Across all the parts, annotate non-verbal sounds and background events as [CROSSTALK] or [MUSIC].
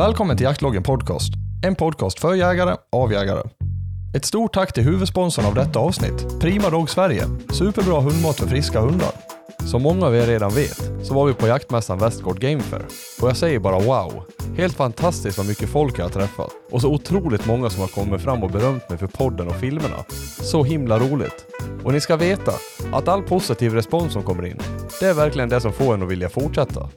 Välkommen till Jaktloggen Podcast. En podcast för jägare, av jägare. Ett stort tack till huvudsponsorn av detta avsnitt, Prima Dog Sverige. Superbra hundmat för friska hundar. Som många av er redan vet så var vi på jaktmässan Westgård Game Fair. Och jag säger bara wow. Helt fantastiskt vad mycket folk jag har träffat. Och så otroligt många som har kommit fram och berömt mig för podden och filmerna. Så himla roligt. Och ni ska veta att all positiv respons som kommer in, det är verkligen det som får en att vilja fortsätta.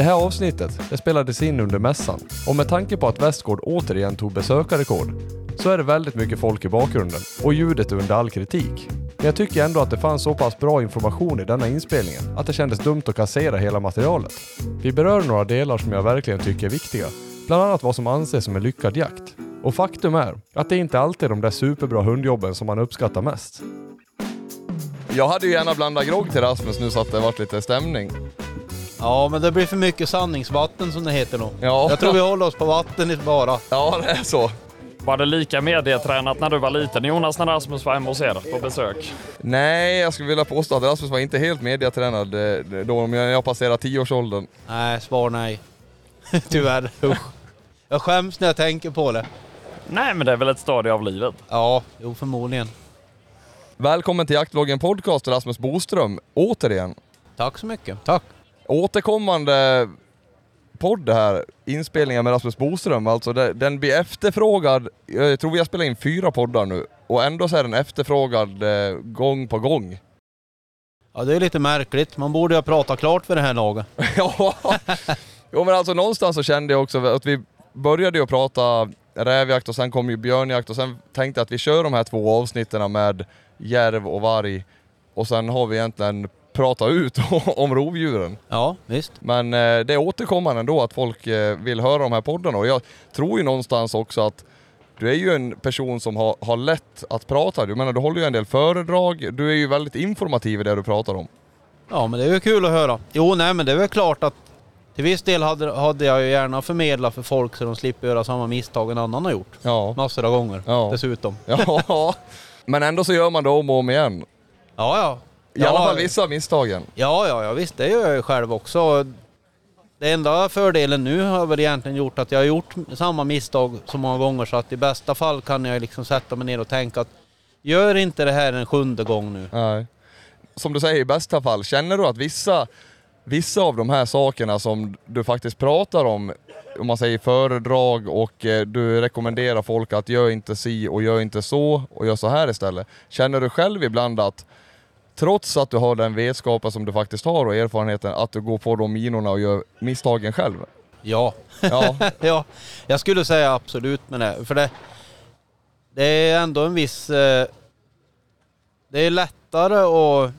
Det här avsnittet det spelades in under mässan och med tanke på att Westgård återigen tog besökarrekord så är det väldigt mycket folk i bakgrunden och ljudet är under all kritik. Men jag tycker ändå att det fanns så pass bra information i denna inspelningen att det kändes dumt att kassera hela materialet. Vi berör några delar som jag verkligen tycker är viktiga, bland annat vad som anses som en lyckad jakt. Och faktum är att det inte alltid är de där superbra hundjobben som man uppskattar mest. Jag hade ju gärna blandat grogg till Rasmus nu så att det varit lite stämning. Ja, men det blir för mycket sanningsvatten som det heter nog. Ja. Jag tror vi håller oss på vatten bara. Ja, det är så. Var det lika medietränat när du var liten Jonas, när Rasmus var hemma hos er på besök? Nej, jag skulle vilja påstå att Rasmus var inte helt mediatränad eh, då när jag passerade tioårsåldern. Nej, svar nej. [LAUGHS] Tyvärr. Usch. Jag skäms när jag tänker på det. Nej, men det är väl ett stadie av livet. Ja, jo förmodligen. Välkommen till Jaktvloggen Podcast Rasmus Boström, återigen. Tack så mycket. Tack. Återkommande podd här, inspelningar med Rasmus Boström, alltså det, den blir efterfrågad, jag tror vi har spelat in fyra poddar nu, och ändå så är den efterfrågad eh, gång på gång. Ja, det är lite märkligt. Man borde ha pratat klart för det här laget. [LAUGHS] [LAUGHS] ja, jo men alltså någonstans så kände jag också att vi började ju prata rävjakt och sen kom ju björnjakt och sen tänkte jag att vi kör de här två avsnitten med järv och varg och sen har vi egentligen pratat ut [LAUGHS] om rovdjuren. Ja, visst. Men eh, det är återkommande ändå att folk eh, vill höra de här poddarna och jag tror ju någonstans också att du är ju en person som har, har lätt att prata. Du menar, du håller ju en del föredrag, du är ju väldigt informativ i det du pratar om. Ja, men det är ju kul att höra. Jo, nej, men det är väl klart att till viss del hade, hade jag ju gärna förmedlat för folk så de slipper göra samma misstag en annan har gjort. Ja. Massor av gånger Ja. dessutom. Ja, [LAUGHS] men ändå så gör man det om och om igen. Ja, ja. I alla fall vissa av misstagen. Ja, ja, ja visst det gör jag ju själv också. Det enda fördelen nu har väl egentligen gjort att jag har gjort samma misstag så många gånger så att i bästa fall kan jag liksom sätta mig ner och tänka att gör inte det här en sjunde gång nu. Nej. Som du säger, i bästa fall, känner du att vissa, vissa av de här sakerna som du faktiskt pratar om, om man säger föredrag och eh, du rekommenderar folk att gör inte si och gör inte så och gör så här istället. Känner du själv ibland att trots att du har den vetskapen som du faktiskt har och erfarenheten, att du går på de minorna och gör misstagen själv? Ja, Ja, [LAUGHS] ja jag skulle säga absolut med det. För det, det är ändå en viss... Eh, det är lättare att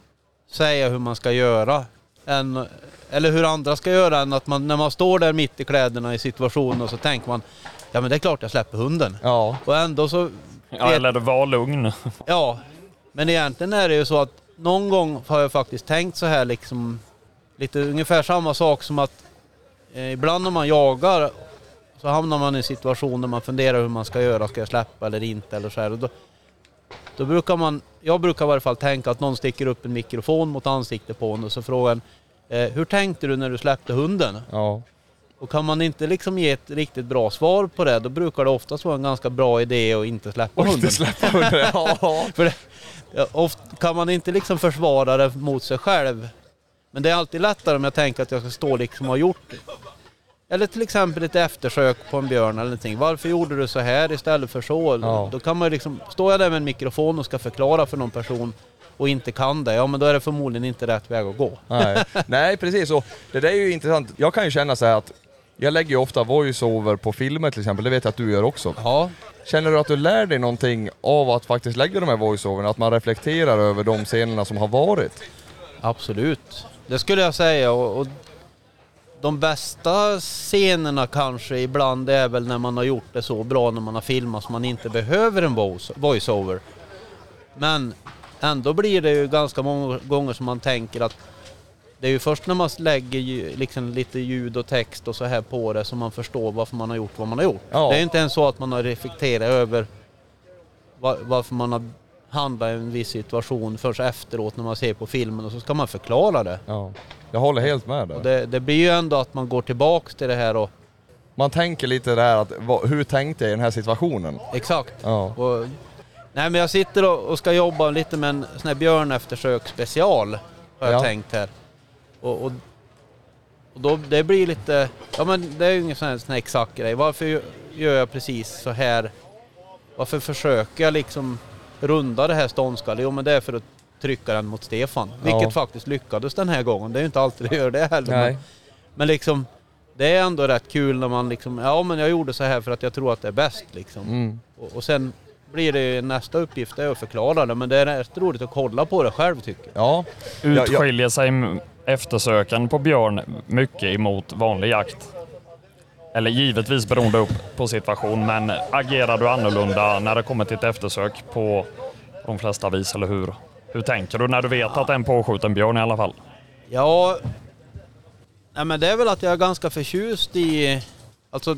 säga hur man ska göra än, eller hur andra ska göra än att man, när man står där mitt i kläderna i situationen och så tänker man ja men det är klart jag släpper hunden. ja, Och ändå så... Ja, eller var lugn. Ja, men egentligen är det ju så att någon gång har jag faktiskt tänkt så här liksom, lite ungefär samma sak som att eh, ibland när man jagar så hamnar man i en situation där man funderar hur man ska göra, ska jag släppa eller inte eller så här. Och då, då brukar man, jag brukar i varje fall tänka att någon sticker upp en mikrofon mot ansiktet på en och så frågar en, eh, hur tänkte du när du släppte hunden? ja, och kan man inte liksom ge ett riktigt bra svar på det, då brukar det oftast vara en ganska bra idé att inte släppa och hunden. inte släppa hunden. [LAUGHS] Ja, För det, ofta kan man inte liksom försvara det mot sig själv. Men det är alltid lättare om jag tänker att jag ska stå liksom och ha gjort det. Eller till exempel ett eftersök på en björn eller någonting. Varför gjorde du så här istället för så? Ja. Då kan man ju liksom, står jag där med en mikrofon och ska förklara för någon person och inte kan det, ja men då är det förmodligen inte rätt väg att gå. Nej, [LAUGHS] Nej precis. Och det där är ju intressant. Jag kan ju känna så här att jag lägger ju ofta voice-over på filmer till exempel, det vet jag att du gör också. Ja, Känner du att du lär dig någonting av att faktiskt lägga de här voice-overna? Att man reflekterar över de scenerna som har varit? absolut. Det skulle jag säga. Och, och de bästa scenerna kanske ibland är väl när man har gjort det så bra när man har filmat så man inte behöver en voice- voice-over. Men ändå blir det ju ganska många gånger som man tänker att det är ju först när man lägger liksom lite ljud och text och så här på det som man förstår varför man har gjort vad man har gjort. Ja. Det är inte ens så att man har reflekterat över va- varför man har handlat i en viss situation först efteråt när man ser på filmen och så ska man förklara det. Ja. Jag håller helt med Och där. det, det blir ju ändå att man går tillbaks till det här och Man tänker lite det här att, vad, hur tänkte jag i den här situationen? Exakt. Ja. Och, nej men jag sitter och, och ska jobba lite med en sån här björneftersök special har jag Ja. tänkt här. Och, och, och då, det blir lite, ja men det är ju ingen sån här, sån här exakt grej. Varför gö- gör jag precis så här? Varför försöker jag liksom runda det här ståndskallet? Jo men det är för att trycka den mot Stefan. Vilket Ja. faktiskt lyckades den här gången. Det är ju inte alltid det gör det heller. Nej. Men, men liksom, det är ändå rätt kul när man liksom, ja men jag gjorde så här för att jag tror att det är bäst liksom. Mm. Och, och sen blir det nästa uppgift är att förklara det, men det är rätt roligt att kolla på det själv tycker jag. Ja. Ja, ja. Utskiljer sig m- eftersöken på björn mycket emot vanlig jakt? Eller givetvis beroende upp på situation, men agerar du annorlunda när det kommer till ett eftersök på de flesta vis, eller hur? Hur tänker du när du vet att det är en påskjuten björn i alla fall? Ja, nej men det är väl att jag är ganska förtjust i, alltså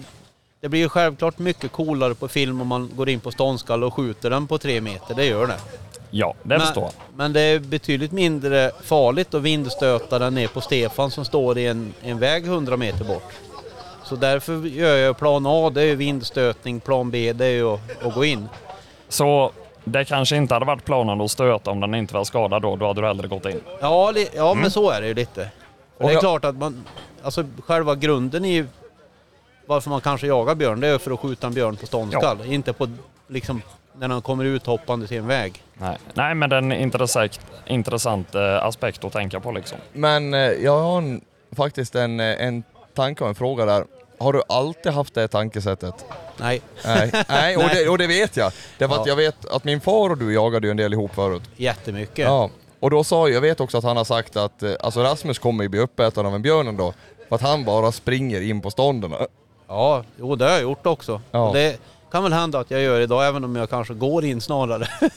det blir ju självklart mycket coolare på film om man går in på ståndskall och skjuter den på tre meter, det gör det. Ja, det förstår men, jag. men det är betydligt mindre farligt att vindstöta den ner på Stefan som står i en, en väg 100 meter bort. Så därför gör jag plan A, det är ju vindstötning, plan B det är ju att, att gå in. Så det kanske inte hade varit planen att stöta om den inte var skadad då, då hade du hellre gått in. Ja, li- ja men så är det ju lite. Och det är jag- klart att man, alltså själva grunden i varför man kanske jagar björn, det är för att skjuta en björn på ståndskall. Inte på liksom när den kommer ut hoppande till en väg. Nej, Nej men det är en intressant, intressant eh, aspekt att tänka på liksom. Men eh, jag har en, faktiskt en, eh, en tanke och en fråga där. Har du alltid haft det tankesättet? Nej, Nej, [LAUGHS] Nej, och, det, och det vet jag. Därför att Ja. jag vet att min far och du jagade ju en del ihop förut. jättemycket. Ja. Och då sa jag, jag vet också att han har sagt att alltså Rasmus kommer ju bli uppäten av en björn dag. För att han bara springer in på stånden. Ja, jo det har jag gjort också. Ja. Och det kan väl hända att jag gör idag även om jag kanske går in snarare. [LAUGHS]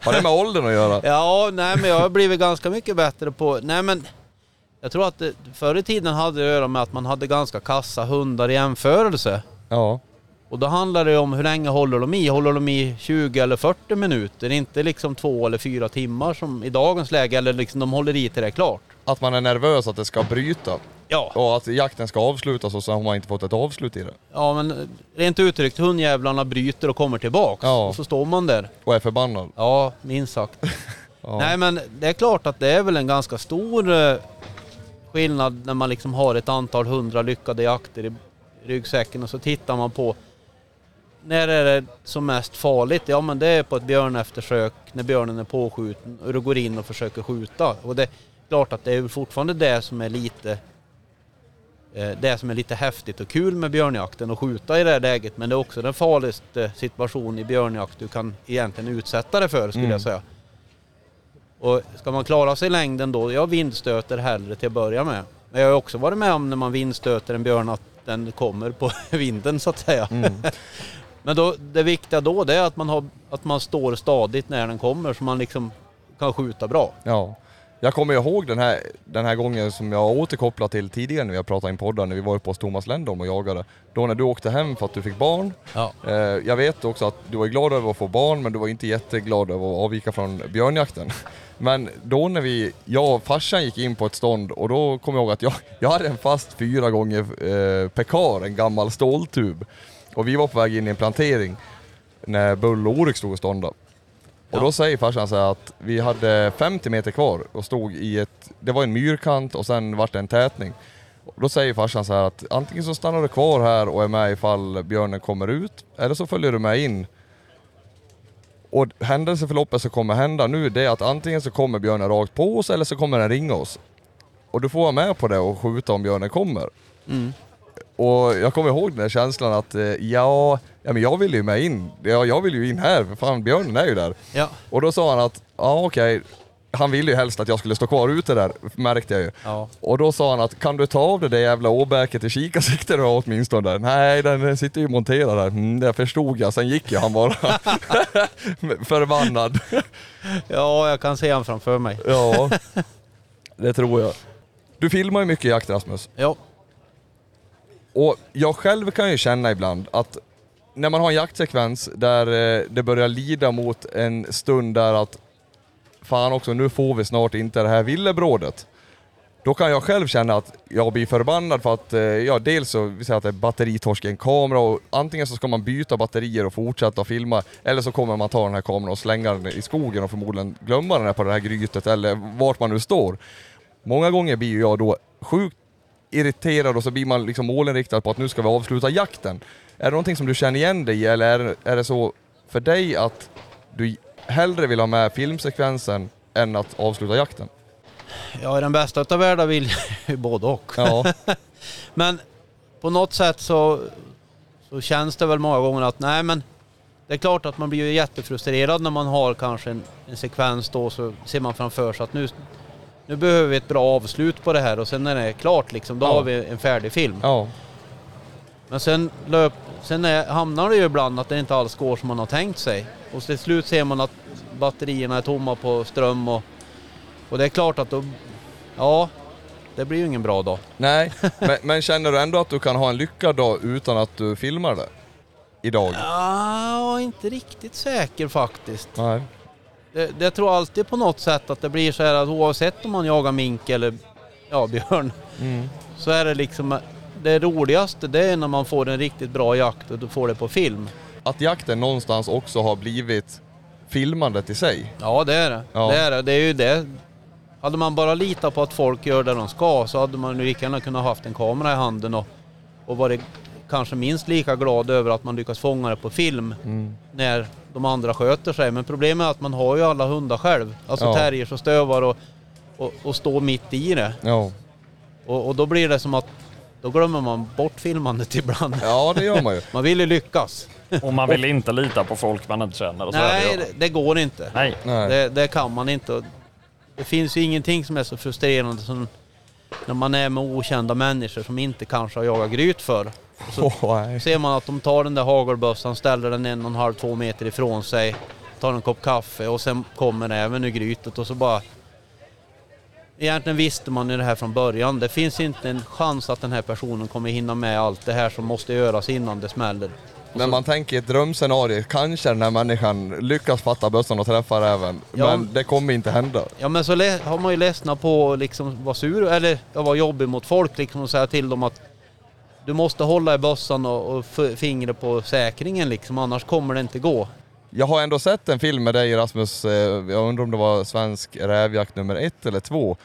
Har det med åldern att göra? ja, nej men jag har blivit ganska mycket bättre på, nej men jag tror att det, förr i tiden hade det att göra med att man hade ganska kassa hundar i jämförelse. Ja. Och då handlar det om hur länge håller de i? Håller de i 20 eller 40 minuter? Inte liksom två eller fyra timmar som i dagens läge, eller liksom de håller i till det är klart. Att man är nervös att det ska bryta. Ja. Och att jakten ska avslutas och så har man inte fått ett avslut i det. Ja men rent uttryckt, hundjävlarna bryter och kommer tillbaks. Ja. Och så står man där. Och är förbannad. Ja, minst sagt. [LAUGHS] Ja. Nej men det är klart att det är väl en ganska stor eh, skillnad när man liksom har ett antal hundra lyckade jakter i ryggsäcken och så tittar man på när är det som mest farligt? Ja men det är på ett björneftersök när björnen är påskjuten och du går in och försöker skjuta. Och det är klart att det är fortfarande det som är lite eh, det som är lite häftigt och kul med björnjakten och skjuta i det här läget men det är också den farligaste situation i björnjakt du kan egentligen utsätta dig för skulle Mm. jag säga. Och ska man klara sig i längden då, jag vindstöter hellre till att börja med. Men jag har också varit med om när man vindstöter en björn att den kommer på [LAUGHS] vinden så att säga. Mm. [LAUGHS] Men då, det viktiga då det är att man, har, att man står stadigt när den kommer så man liksom kan skjuta bra. Ja. Jag kommer ihåg den här, den här gången som jag återkopplat till tidigare när vi har pratat in poddar när vi var uppe hos Thomas Lendholm och jagade. Då när du åkte hem för att du fick barn. Ja. Eh, jag vet också att du var glad över att få barn men du var inte jätteglad över att avvika från björnjakten. [LAUGHS] Men då när vi, jag och farsan gick in på ett stånd och då kom jag ihåg att jag, jag hade en fast fyra gånger eh, pekar, en gammal ståltub. Och vi var på väg in i en plantering när Bull och Oryx stod och ståndade. Och då säger farsan så här att vi hade 50 meter kvar och stod i ett, det var en myrkant och sen vart det en tätning. Och då säger farsan så här att antingen så stannar du kvar här och är med ifall björnen kommer ut, eller så följer du med in. Och händelseförloppet som kommer hända nu det är att antingen så kommer björnen rakt på oss eller så kommer den ringa oss. Och du får vara med på det och skjuta om björnen kommer. Mm. Och jag kommer ihåg den där känslan att eh, ja, ja men jag vill ju med in. Ja, jag vill ju in här för fan björnen är ju där. Ja. Och då sa han att, ja okej, han ville ju helst att jag skulle stå kvar ute där, märkte jag ju. Ja. Och då sa han att, kan du ta av det där jävla åbäket i kikarsikte du har åtminstone där? Nej, den sitter ju monterad där. Mm, det förstod jag, sen gick ju han bara. [LAUGHS] Förbannad. ja, jag kan se han framför mig. Ja, det tror jag. Du filmar ju mycket jakt Rasmus. Ja. Och jag själv kan ju känna ibland att när man har en jaktsekvens där eh, det börjar lida mot en stund där att fan också, nu får vi snart inte det här villebrådet. Då kan jag själv känna att jag blir förbannad för att, eh, ja dels så, vi säger att det är batteritorsk i en kamera och antingen så ska man byta batterier och fortsätta filma, eller så kommer man ta den här kameran och slänga den i skogen och förmodligen glömma den här på det här grytet eller vart man nu står. Många gånger blir ju jag då sjukt irriterad och så blir man liksom målinriktad på att nu ska vi avsluta jakten. Är det någonting som du känner igen dig i eller är, är det så för dig att du hellre vill ha med filmsekvensen än att avsluta jakten? Ja, i den bästa utav världar vill jag [LAUGHS] ju både och. Ja, [LAUGHS] Men på något sätt så, så känns det väl många gånger att nej men det är klart att man blir ju jättefrustrerad när man har kanske en, en sekvens då så ser man framför sig att nu, nu behöver vi ett bra avslut på det här och sen när det är klart liksom, då Ja. har vi en färdig film. ja, Men sen, löp, sen är, hamnar det ju ibland att det inte alls går som man har tänkt sig. Och till slut ser man att batterierna är tomma på ström och, och det är klart att då, ja, det blir ju ingen bra dag. nej. [LAUGHS] Men, men känner du ändå att du kan ha en lyckad dag utan att du filmar det? Idag? Ja, inte riktigt säker faktiskt. Nej. Det, det tror alltid på något sätt att det blir så här att oavsett om man jagar mink eller ja, björn Mm. så är det liksom det roligaste det är när man får en riktigt bra jakt och du får det på film. Att jakten någonstans också har blivit filmandet i sig. Ja det är det. Ja. Det är det. Det är ju det. Hade man bara litat på att folk gör det de ska så hade man lika gärna kunnat haft en kamera i handen och, och varit kanske minst lika glad över att man lyckas fånga det på film Mm. när de andra sköter sig. Men problemet är att man har ju alla hundar själv. Alltså Ja. terriers och stövar och, och, och står mitt i det. Ja. Och, och då blir det som att då glömmer man bort filmandet [LAUGHS] ibland. ja, det gör man ju. Man vill ju lyckas. [LAUGHS] Och man vill inte lita på folk man inte känner. Och så Nej, det, det, går inte. Nej. Nej. Det, det kan man inte. Det finns ju ingenting som är så frustrerande som när man är med okända människor som inte kanske har jagat gryt för. Så [LAUGHS] nej. ser man att de tar den där hagelbössan, ställer den en och en halv, två meter ifrån sig, tar en kopp kaffe och sen kommer även ur grytet och så bara... Egentligen visste man ju det här från början. Det finns inte en chans att den här personen kommer hinna med allt det här som måste göras innan det smäller. När man tänker ett drömscenario, kanske den här människan lyckas fatta bössan och träffa räven. Ja. Men det kommer inte hända. Ja men så har man ju ledsnat på att liksom vara sur eller ja, vara jobbig mot folk liksom och säga till dem att du måste hålla i bössan och, och f- fingret på säkringen liksom annars kommer det inte gå. Jag har ändå sett en film med dig Rasmus, eh, jag undrar om det var svensk rävjakt nummer ett eller två,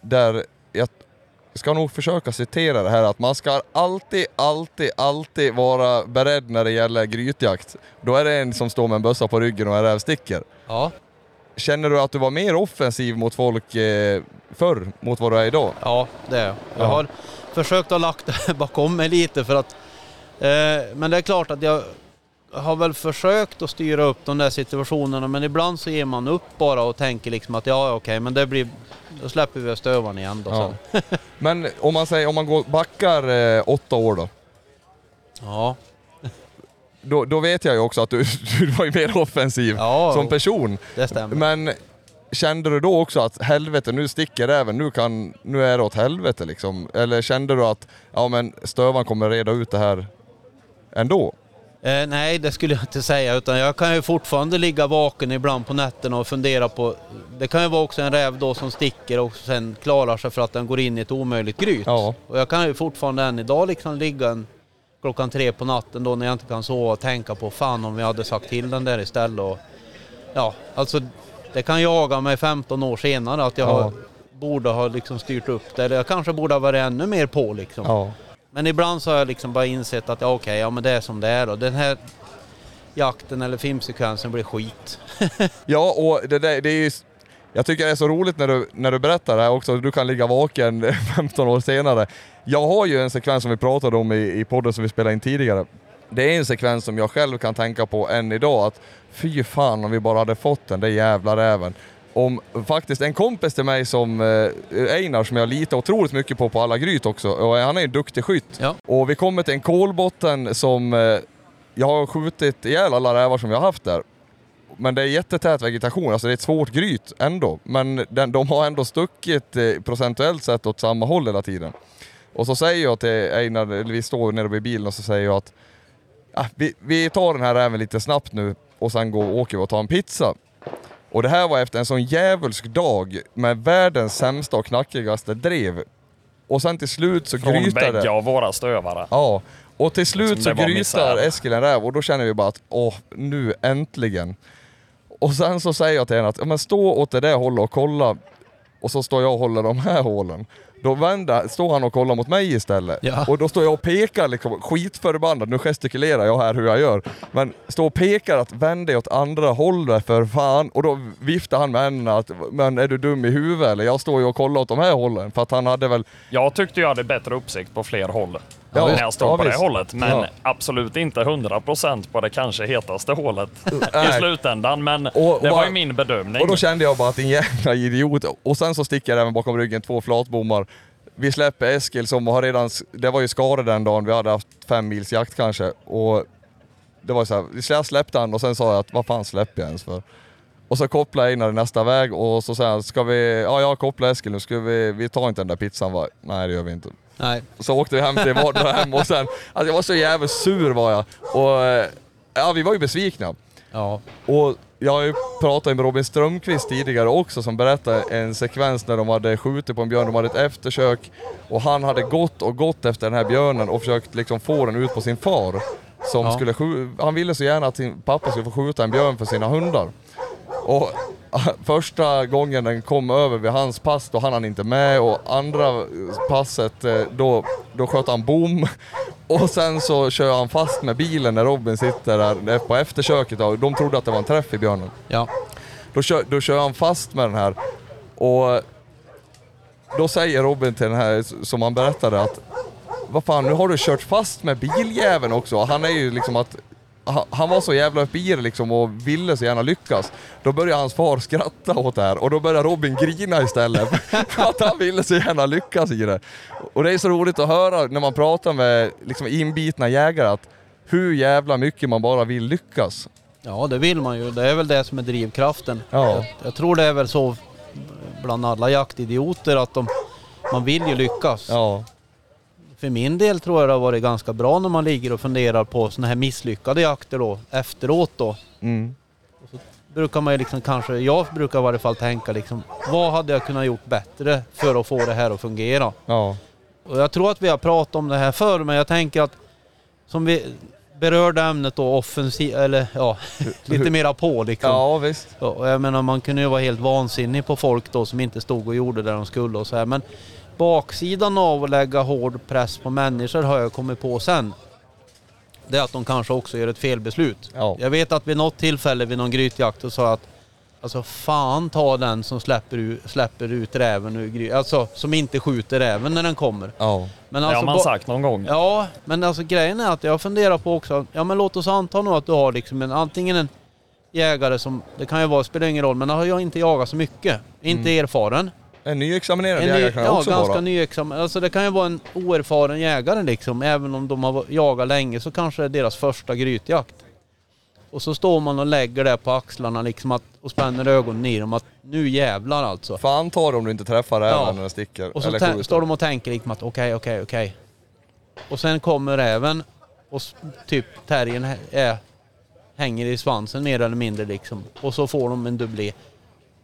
där jag ska nog försöka citera det här att man ska alltid, alltid, alltid vara beredd när det gäller grytjakt. Då är det en som står med en bössa på ryggen och en räv sticker. Ja, Känner du att du var mer offensiv mot folk eh, förr mot vad du är idag? ja det är jag. Jag Ja. har försökt att lagt det bakom mig lite för att eh, men det är klart att jag har väl försökt att styra upp de där situationerna men ibland så ger man upp bara och tänker liksom att ja okej men det blir då släpper vi stövaren igen då Ja. sen. [LAUGHS] Men om man säger, om man går, backar eh, åtta år då, Ja. [LAUGHS] då, då vet jag ju också att du, [LAUGHS] du var ju mer offensiv Ja, som person. det stämmer. Men kände du då också att helvete, nu sticker räven, nu, kan, nu är det åt helvete liksom? Eller kände du att ja men stövan kommer reda ut det här ändå? Eh, nej, det skulle jag inte säga. Utan jag kan ju fortfarande ligga vaken ibland på nätterna och fundera på... Det kan ju vara också en räv då som sticker och sen klarar sig för att den går in i ett omöjligt gryt. Ja. Och jag kan ju fortfarande än idag liksom ligga en, klockan tre på natten då när jag inte kan sova och tänka på fan om vi hade sagt till den där istället. Och, ja, alltså det kan jaga mig 15 år senare att jag Ja. borde ha liksom styrt upp det. Eller jag kanske borde ha varit ännu mer på liksom. Ja. Men ibland så har jag liksom bara insett att ja, okej, ja men det är som det är då. Den här jakten eller filmsekvensen blir skit. [LAUGHS] Ja, och det, där, det är ju... Jag tycker det är så roligt när du, när du berättar det här också, du kan ligga vaken [LAUGHS] 15 år senare. Jag har ju en sekvens som vi pratade om i, i podden som vi spelade in tidigare. Det är en sekvens som jag själv kan tänka på än idag, att fy fan om vi bara hade fått den där jävla räven. Om faktiskt en kompis till mig som eh, Einar, som jag litar otroligt mycket på på alla gryt också, och han är en duktig skytt. Ja. Och vi kommer till en kolbotten som eh, jag har skjutit ihjäl alla rävar som jag har haft där. Men det är jättetät vegetation, alltså det är ett svårt gryt ändå. Men den, de har ändå stuckit eh, procentuellt sett åt samma håll hela tiden. Och så säger jag till Einar, vi står nere vid bilen och så säger jag att ah, vi, vi tar den här räven lite snabbt nu och sen går, åker vi och tar en pizza. Och det här var efter en sån djävulsk dag med världens sämsta och knackigaste drev. Och sen till slut så Från grytade... bägge av våra stövare. Ja, och till slut så grytar. Eskil en räv och då känner vi bara att åh, nu äntligen. Och sen så säger jag till henne att ja, men stå åt det där hållet och kolla och så står jag och håller de här hålen. Då vänder, står han och kollar mot mig istället. Ja. Och då står jag och pekar liksom, skitförbannad, nu gestikulerar jag här hur jag gör. Men står och pekar att vänd dig åt andra hållet för fan. Och då viftar han med händerna att, men är du dum i huvudet eller? Jag står ju och kollar åt de här hållen. För att han hade väl, Jag tyckte jag hade bättre uppsikt på fler håll Ja, när jag stod ja, på det visst. hållet. Men Ja. absolut inte 100% på det kanske hetaste hålet [LAUGHS] i slutändan. Men Och- det och- var ju min bedömning. Och då kände jag bara att din jävla idiot. Och sen så sticker jag även bakom ryggen två flatbommar. Vi släpper Eskil som har redan, det var ju skador den dagen, vi hade haft fem mils jakt kanske. Och det var så här, jag släppte han och sen sa jag att vad fan släpper jag ens för? Och så kopplade jag Einar i nästa väg och så sa han, ska vi, ja jag kopplar Eskil nu, ska vi, vi tar inte den där pizzan va? Nej det gör vi inte. Nej. Så åkte vi hem till vardera hem och sen, alltså jag var så jävla sur var jag. Och eh, ja vi var ju besvikna. Ja. Och jag har ju pratat med Robin Strömqvist tidigare också som berättade en sekvens när de hade skjutit på en björn, de hade ett eftersök och han hade gått och gått efter den här björnen och försökt liksom få den ut på sin far. Som Ja. skulle han ville så gärna att sin pappa skulle få skjuta en björn för sina hundar. Och första gången den kom över vid hans pass, då hann han inte med och andra passet, eh, då, då sköt han bom. [LAUGHS] Och sen så kör han fast med bilen när Robin sitter där på eftersöket och de trodde att det var en träff i björnen. Ja. Då kör, då kör han fast med den här och då säger Robin till den här som han berättade att vad fan nu har du kört fast med biljäveln också. Han är ju liksom att han- var så jävla uppe i det liksom och ville så gärna lyckas. Då börjar hans far skratta åt det här och då börjar Robin grina istället [LAUGHS] för att han ville så gärna lyckas i det. Och det är så roligt att höra när man pratar med liksom inbitna jägare att hur jävla mycket man bara vill lyckas. ja, det vill man ju. Det är väl det som är drivkraften. Ja. Jag, jag tror det är väl så bland alla jaktidioter att de, man vill ju lyckas. Ja, För min del tror jag det har varit ganska bra när man ligger och funderar på sådana här misslyckade jakter då, efteråt då. mm. Brukar man ju liksom kanske, jag brukar i varje fall tänka liksom, vad hade jag kunnat gjort bättre för att få det här att fungera? ja, Och jag tror att vi har pratat om det här förr, men jag tänker att som vi berörde ämnet då offensiv, eller ja, [LAUGHS] lite mera på liksom. ja visst. Ja, och jag menar man kunde ju vara helt vansinnig på folk då som inte stod och gjorde det de skulle och så här. Men baksidan av att lägga hård press på människor har jag kommit på sen. Det är att de kanske också gör ett felbeslut. Ja. Jag vet att vid något tillfälle vid någon grytjakt så sa jag att Alltså fan ta den som släpper ut, släpper ut räven ur gry... Alltså som inte skjuter räven när den kommer. Ja. Men det alltså, har man ba- sagt någon gång. Ja, men alltså grejen är att jag funderar på också, ja men låt oss anta nu att du har liksom en, antingen en jägare som, det kan ju vara, spelar ingen roll, men har jag inte jagat så mycket, inte erfaren. En nyexaminerad En jägare ny, kan ja, också ganska vara. nyexamen. Alltså det kan ju vara en oerfaren jägare liksom, även om de har jagat länge så kanske det är deras första grytjakt. Och så står man och lägger det på axlarna liksom att, och spänner ögonen i dem att nu jävlar alltså. Fan ta det om du inte träffar räven Ja. när den sticker. Och så eller tä- skjuter. står de och tänker liksom att okej, okej, okej. Och sen kommer räven och s- typ terriern hä- är, hänger i svansen mer eller mindre liksom. Och så får de en dubblé.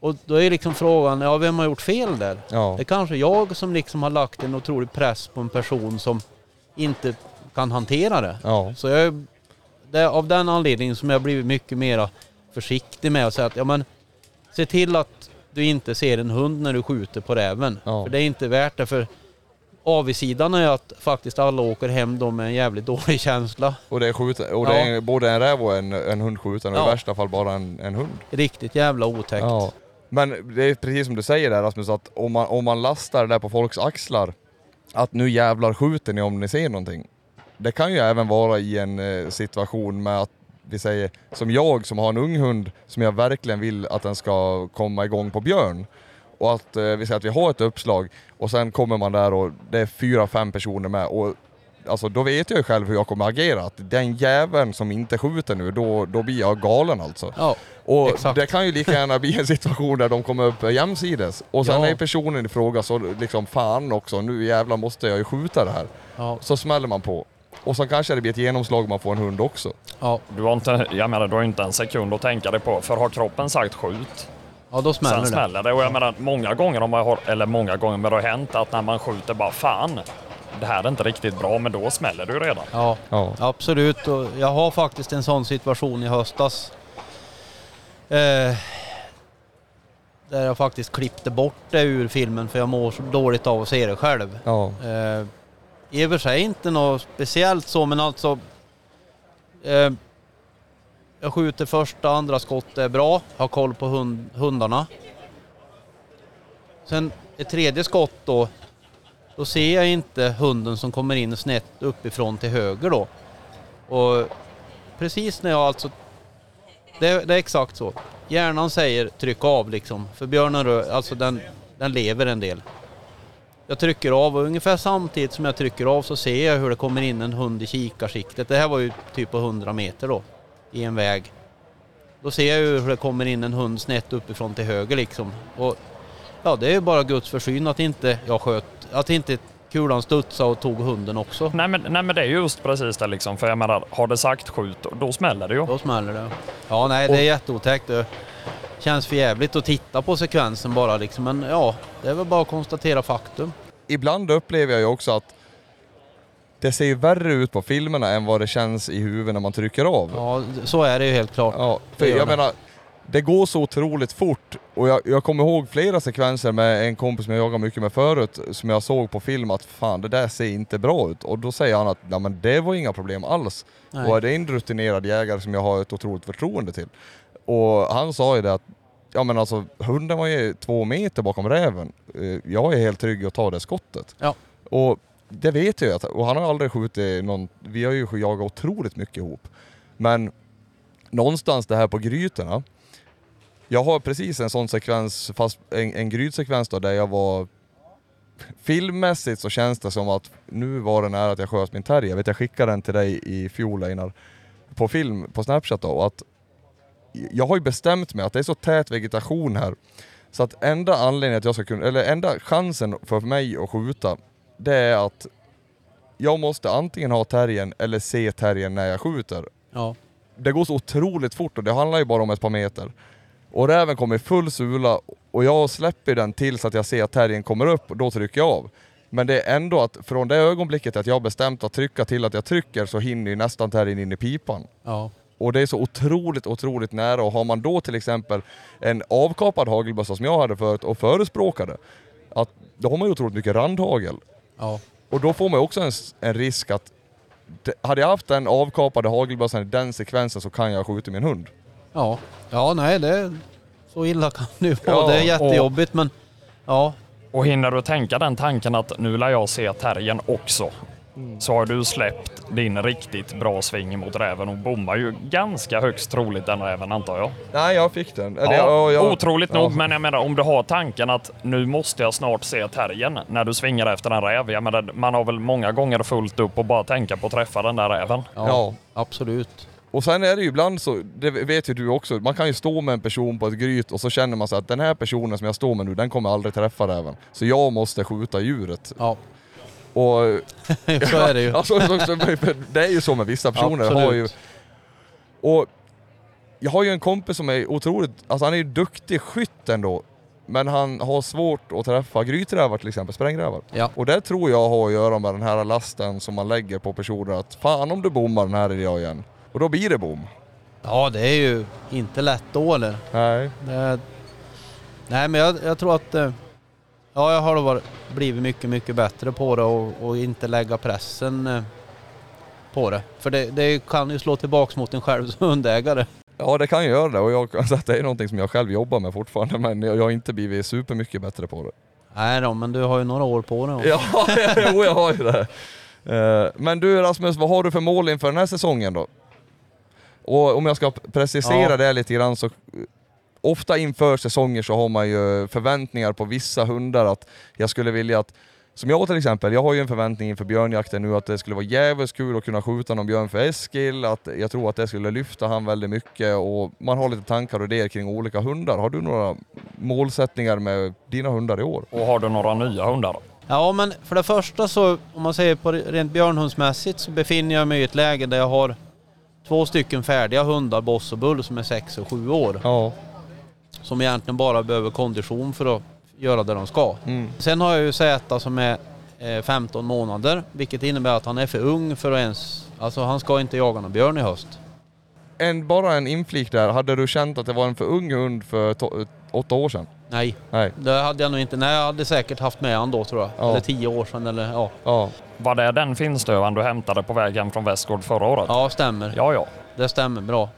Och då är liksom frågan, ja vem har gjort fel där? Ja. Det är kanske jag som liksom har lagt en otrolig press på en person som inte kan hantera det. Ja. Så jag, det är av den anledningen som jag blivit mycket mer försiktig med att säga att ja men se till att du inte ser en hund när du skjuter på räven. Ja. För det är inte värt det. För avigsidan är att faktiskt alla åker hem då med en jävligt [LAUGHS] dålig känsla. Och det är, skjuten, och det är både en räv och en, en hund skjuten och i värsta fall bara en, en hund. Riktigt jävla otäckt. Men det är precis som du säger där Rasmus, att om man, om man lastar det där på folks axlar, att nu jävlar skjuter ni om ni ser någonting. Det kan ju även vara i en eh, situation med att vi säger, som jag som har en ung hund som jag verkligen vill att den ska komma igång på björn. Och att eh, vi säger att vi har ett uppslag och sen kommer man där och det är fyra, fem personer med och Alltså då vet jag ju själv hur jag kommer agera. Att den jäveln som inte skjuter nu, då, då blir jag galen alltså. Ja, Och Exakt. det kan ju lika gärna bli en situation där de kommer upp jämsides. Och sen Ja. är personen i fråga så liksom fan också, nu jävlar måste jag ju skjuta det här. ja, Så smäller man på. Och så kanske det blir ett genomslag man får en hund också. ja. Du har inte, jag menar, du har inte en sekund att tänka dig på. För har kroppen sagt skjut, Ja, då smäller Sen det. smäller det. Och jag menar, många gånger har man, har- eller många gånger, men det har hänt att när man skjuter bara fan, det här är inte riktigt bra, men då smäller ju redan. Ja, Ja. absolut. Och jag har faktiskt en sån situation i höstas. Eh, där jag faktiskt klippte bort det ur filmen för jag mår så dåligt av att se det själv. Ja. Eh, I och för sig inte något speciellt så, men alltså... Eh, jag skjuter första, andra skottet är bra, har koll på hund, hundarna. Sen ett tredje skott då, då ser jag inte hunden som kommer in snett uppifrån till höger då. Och precis när jag alltså... Det, det är exakt så. Hjärnan säger tryck av liksom, för björnen rör, alltså den, den lever en del. Jag trycker av och ungefär samtidigt som jag trycker av så ser jag hur det kommer in en hund i kikarsiktet. Det här var ju typ på 100 meter då, i en väg. Då ser jag ju hur det kommer in en hund snett uppifrån till höger liksom. Och ja, det är ju bara Guds försyn att inte jag sköt, att inte kulan studsade och tog hunden också. Nej men, nej men det är just precis det liksom, för jag menar, har det sagt skjut, då smäller det ju. Då smäller det. Ja, nej, det är jätteotäckt. Det känns för jävligt att titta på sekvensen bara liksom. Men ja, det är väl bara att konstatera faktum. Ibland upplever jag ju också att det ser ju värre ut på filmerna än vad det känns i huvudet när man trycker av. Ja, så är det ju helt klart. Ja, för jag menar, det går så otroligt fort. Och jag, jag kommer ihåg flera sekvenser med en kompis som jag jagade mycket med förut, som jag såg på film att fan det där ser inte bra ut. Och då säger han att Nej, men det var inga problem alls. Nej. Och det är en rutinerad jägare som jag har ett otroligt förtroende till. Och han sa ju det att Ja men alltså hunden var ju två meter bakom räven. Eh, Jag är helt trygg att ta det skottet. Ja. Och det vet jag och han har aldrig skjutit någon, vi har ju jagat otroligt mycket ihop. Men någonstans det här på grytorna. Jag har precis en sån sekvens, fast en, en grytsekvens då där jag var Filmmässigt så känns det som att nu var det nära att jag sköt min terrier. Jag vet jag skickade den till dig i fjol Einar, på film på Snapchat då. Och att jag har ju bestämt mig att det är så tät vegetation här. Så att enda anledningen att jag ska kunna, eller enda chansen för mig att skjuta, det är att jag måste antingen ha terriern eller se terriern när jag skjuter. Ja. Det går så otroligt fort och det handlar ju bara om ett par meter. Och räven kommer i full sula och jag släpper den tills att jag ser att terriern kommer upp och då trycker jag av. Men det är ändå att från det ögonblicket att jag bestämt att trycka till att jag trycker så hinner ju nästan terriern in i pipan. Ja. Och det är så otroligt, otroligt nära och har man då till exempel en avkapad hagelbössa som jag hade förut och förespråkade, att då har man ju otroligt mycket randhagel. Ja. Och då får man ju också en, en risk att hade jag haft den avkapade hagelbössan i den sekvensen så kan jag skjuta min hund. Ja. Ja, nej, det... Så illa kan det ju vara. Ja, det är jättejobbigt, men... Ja. Och hinner du tänka den tanken att nu lär jag se terriern också, så har du släppt din riktigt bra sving mot räven och bommar ju ganska högst troligt den räven antar jag. Nej, jag fick den. Eller, Ja, jag, otroligt ja. nog, men jag menar om du har tanken att nu måste jag snart se terriern när du svingar efter en räv. Jag menar, man har väl många gånger fullt upp och bara tänka på att träffa den där räven. Ja, Ja. absolut. Och sen är det ju ibland så, det vet ju du också, man kan ju stå med en person på ett gryt och så känner man sig att den här personen som jag står med nu, den kommer aldrig träffa räven. Så jag måste skjuta djuret. Ja, Och [LAUGHS] så är det ju. [LAUGHS] Alltså, så, så, det är ju så med vissa personer. Absolut. Har ju, och jag har ju en kompis som är otroligt, alltså han är ju duktig skytt ändå. Men han har svårt att träffa gryträvar till exempel, sprängrävar. Ja. Och det tror jag har att göra med den här lasten som man lägger på personer att fan om du bommar den här idag igen. Och då blir det bom. Ja, det är ju inte lätt då eller? Nej. Det, nej, men jag, jag tror att... eh, Ja, jag har varit, blivit mycket, mycket bättre på det och, och inte lägga pressen eh, på det. För det, det kan ju slå tillbaks mot en själv [LAUGHS] som hundägare. Ja det kan ju göra det och jag kan säga att det är någonting som jag själv jobbar med fortfarande men jag jag har inte blivit supermycket bättre på det. Nej då, men du har ju några år på dig. Ja, [LAUGHS] jo jag har ju det. Eh, Men du Rasmus, vad har du för mål inför den här säsongen då? Och om jag ska precisera Ja. det lite grann så Ofta inför säsonger så har man ju förväntningar på vissa hundar att jag skulle vilja att som jag till exempel, jag har ju en förväntning inför björnjakten nu att det skulle vara jävligt kul att kunna skjuta någon björn för Eskil, att jag tror att det skulle lyfta han väldigt mycket och man har lite tankar och idéer kring olika hundar. Har du några målsättningar med dina hundar i år? Och har du några nya hundar? Ja, men för det första så, om man säger på rent björnhundsmässigt, så befinner jag mig i ett läge där jag har två stycken färdiga hundar, Boss och Bull, som är sex och sju år. Ja. Som egentligen bara behöver kondition för att göra det de ska. Mm. Sen har jag ju Zäta som är eh, 15 månader, vilket innebär att han är för ung för att ens... Alltså han ska inte jaga någon björn i höst. En, bara en inflik där, hade du känt att det var en för ung hund för åtta år sedan? Nej, Nej. det hade jag nog inte. Nej, jag hade säkert haft med han då tror jag. Ja. Eller tio år sedan eller ja. Ja. Var det den finstövaren du hämtade på väg hem från Västgård förra året? Ja, stämmer. Ja, ja. Det stämmer bra.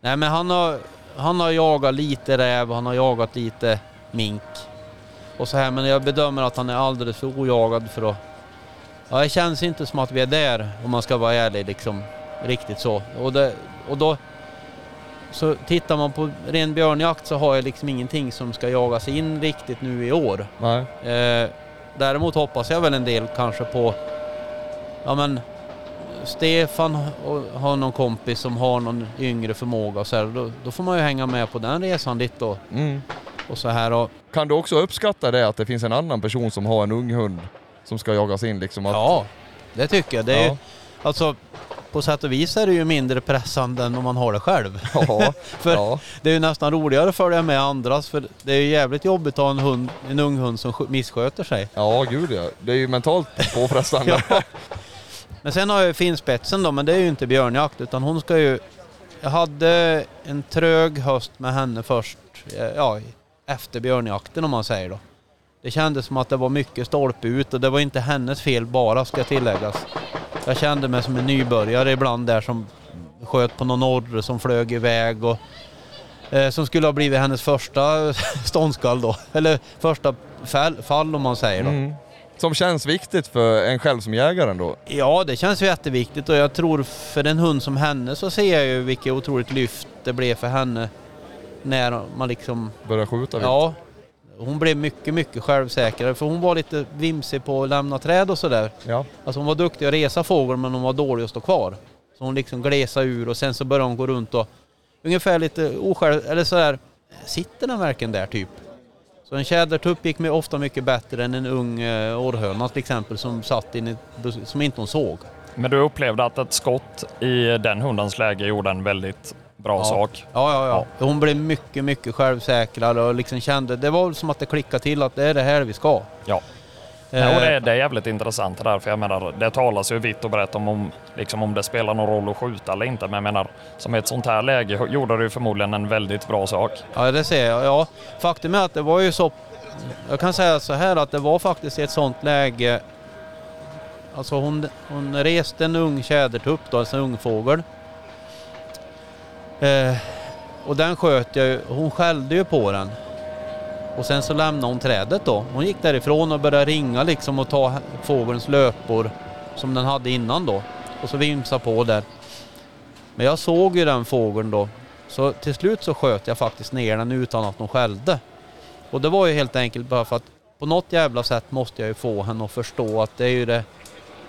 Nej men han har, han har jagat lite räv, han har jagat lite mink. Och så här, men jag bedömer att han är alldeles för ojagad för att... Ja, det känns inte som att vi är där om man ska vara ärlig liksom. Riktigt så. Och, det, och då... Så tittar man på ren björnjakt så har jag liksom ingenting som ska jagas in riktigt nu i år. Eh, däremot hoppas jag väl en del kanske på, ja men Stefan har någon kompis som har någon yngre förmåga och så här, då, då får man ju hänga med på den resan lite och, Mm. och så här och Kan du också uppskatta det att det finns en annan person som har en ung hund som ska jagas in liksom? Att, ja, det tycker jag. Det är, Ja. ju, Alltså på sätt och vis är det ju mindre pressande än om man har det själv. Ja. [LAUGHS] För ja. det är ju nästan roligare att följa med andras för det är ju jävligt jobbigt att ha en, hund, en ung hund som sk- missköter sig. Ja, gud ja. Det är ju mentalt påfrestande. [LAUGHS] Ja. Men sen har jag ju finspetsen då, men det är ju inte björnjakt utan hon ska ju... Jag hade en trög höst med henne först, eh, ja, efter björnjakten om man säger då. Det kändes som att det var mycket stolpe ut och det var inte hennes fel bara ska tilläggas. Jag kände mig som en nybörjare ibland där som sköt på någon orre som flög iväg och eh, som skulle ha blivit hennes första [LAUGHS] ståndskall då. Eller första fall, fall om man säger då. Mm. Som känns viktigt för en själv som jägare då. Ja, det känns ju jätteviktigt och jag tror för en hund som henne så ser jag ju vilket otroligt lyft det blev för henne när man liksom... Börja skjuta vilt. Ja, hon blev mycket, mycket självsäkrare för hon var lite vimsig på att lämna träd och sådär. Ja. Alltså hon var duktig att resa fågel men hon var dålig att stå kvar. Så hon liksom glesade ur och sen så började hon gå runt och ungefär lite osjälv... Eller sådär, sitter den verkligen där typ? Så en tjädertupp gick med ofta mycket bättre än en ung eh, orrhöna till exempel som satt in i, som inte hon såg. Men du upplevde att ett skott i den hundens läge gjorde en väldigt bra Ja. sak? Ja, ja, ja. Hon blev mycket, mycket självsäkrare och liksom kände, det var som att det klickade till att det är det här vi ska. Ja. Eh, Ja, och det, det är jävligt intressant det där, för jag menar, det talas ju vitt och brett om, om, liksom om det spelar någon roll att skjuta eller inte, men jag menar, som i ett sånt här läge gjorde du förmodligen en väldigt bra sak. Ja, det ser jag. Ja, faktum är att det var ju så... Jag kan säga så här att det var faktiskt ett sånt läge... Alltså hon, hon reste en ung tjädertupp då, alltså en ung fågel. Eh, och den sköt jag ju, hon skällde ju på den. Och sen så lämnade hon trädet då. Hon gick därifrån och började ringa liksom och ta fågelns löpor som den hade innan då. Och så vimsa på där. Men jag såg ju den fågeln då. Så till slut så sköt jag faktiskt ner den utan att hon skällde. Och det var ju helt enkelt bara för att på något jävla sätt måste jag ju få henne att förstå att det är ju det...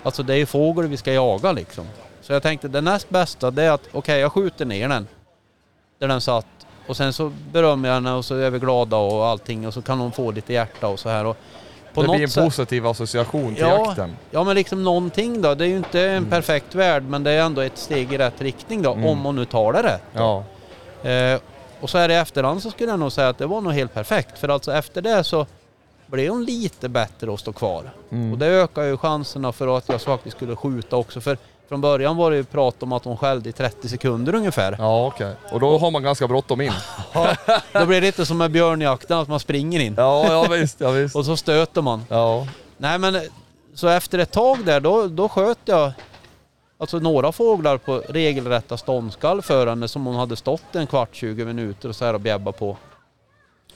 Alltså det är ju fågel vi ska jaga liksom. Så jag tänkte det näst bästa det är att okej jag skjuter ner den. Där den satt. Och sen så berömmer jag henne och så är vi glada och allting och så kan hon få lite hjärta och så här. Och på det något blir en sätt- positiv association till Ja. jakten. Ja men liksom någonting då. Det är ju inte en Mm. perfekt värld men det är ändå ett steg i rätt riktning då. Mm. Om hon nu tar det rätt. Ja. Eh, och så här i efterhand så skulle jag nog säga att det var nog helt perfekt. För alltså efter det så blev hon lite bättre att stå kvar. Mm. Och det ökar ju chanserna för att jag faktiskt skulle skjuta också. För från början var det ju prat om att hon skällde i 30 sekunder ungefär. Ja, okej. Och då har man ganska bråttom in. [LAUGHS] Då blir det lite som med björnjakten, att man springer in. Ja, ja visst, ja visst. Och så stöter man. Ja. Nej men så efter ett tag där då, då sköt jag alltså några fåglar på regelrätta ståndskall för henne som hon hade stått en kvart, 20 minuter och så här och bjäbbat på.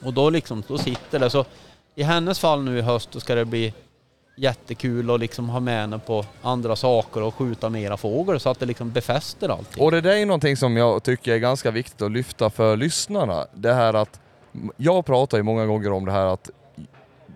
Och då liksom, då sitter det. Så i hennes fall nu i höst då ska det bli jättekul att liksom ha med henne på andra saker och skjuta mera fågel så att det liksom befäster allting. Och det där är någonting som jag tycker är ganska viktigt att lyfta för lyssnarna. Det här att, jag pratar ju många gånger om det här att,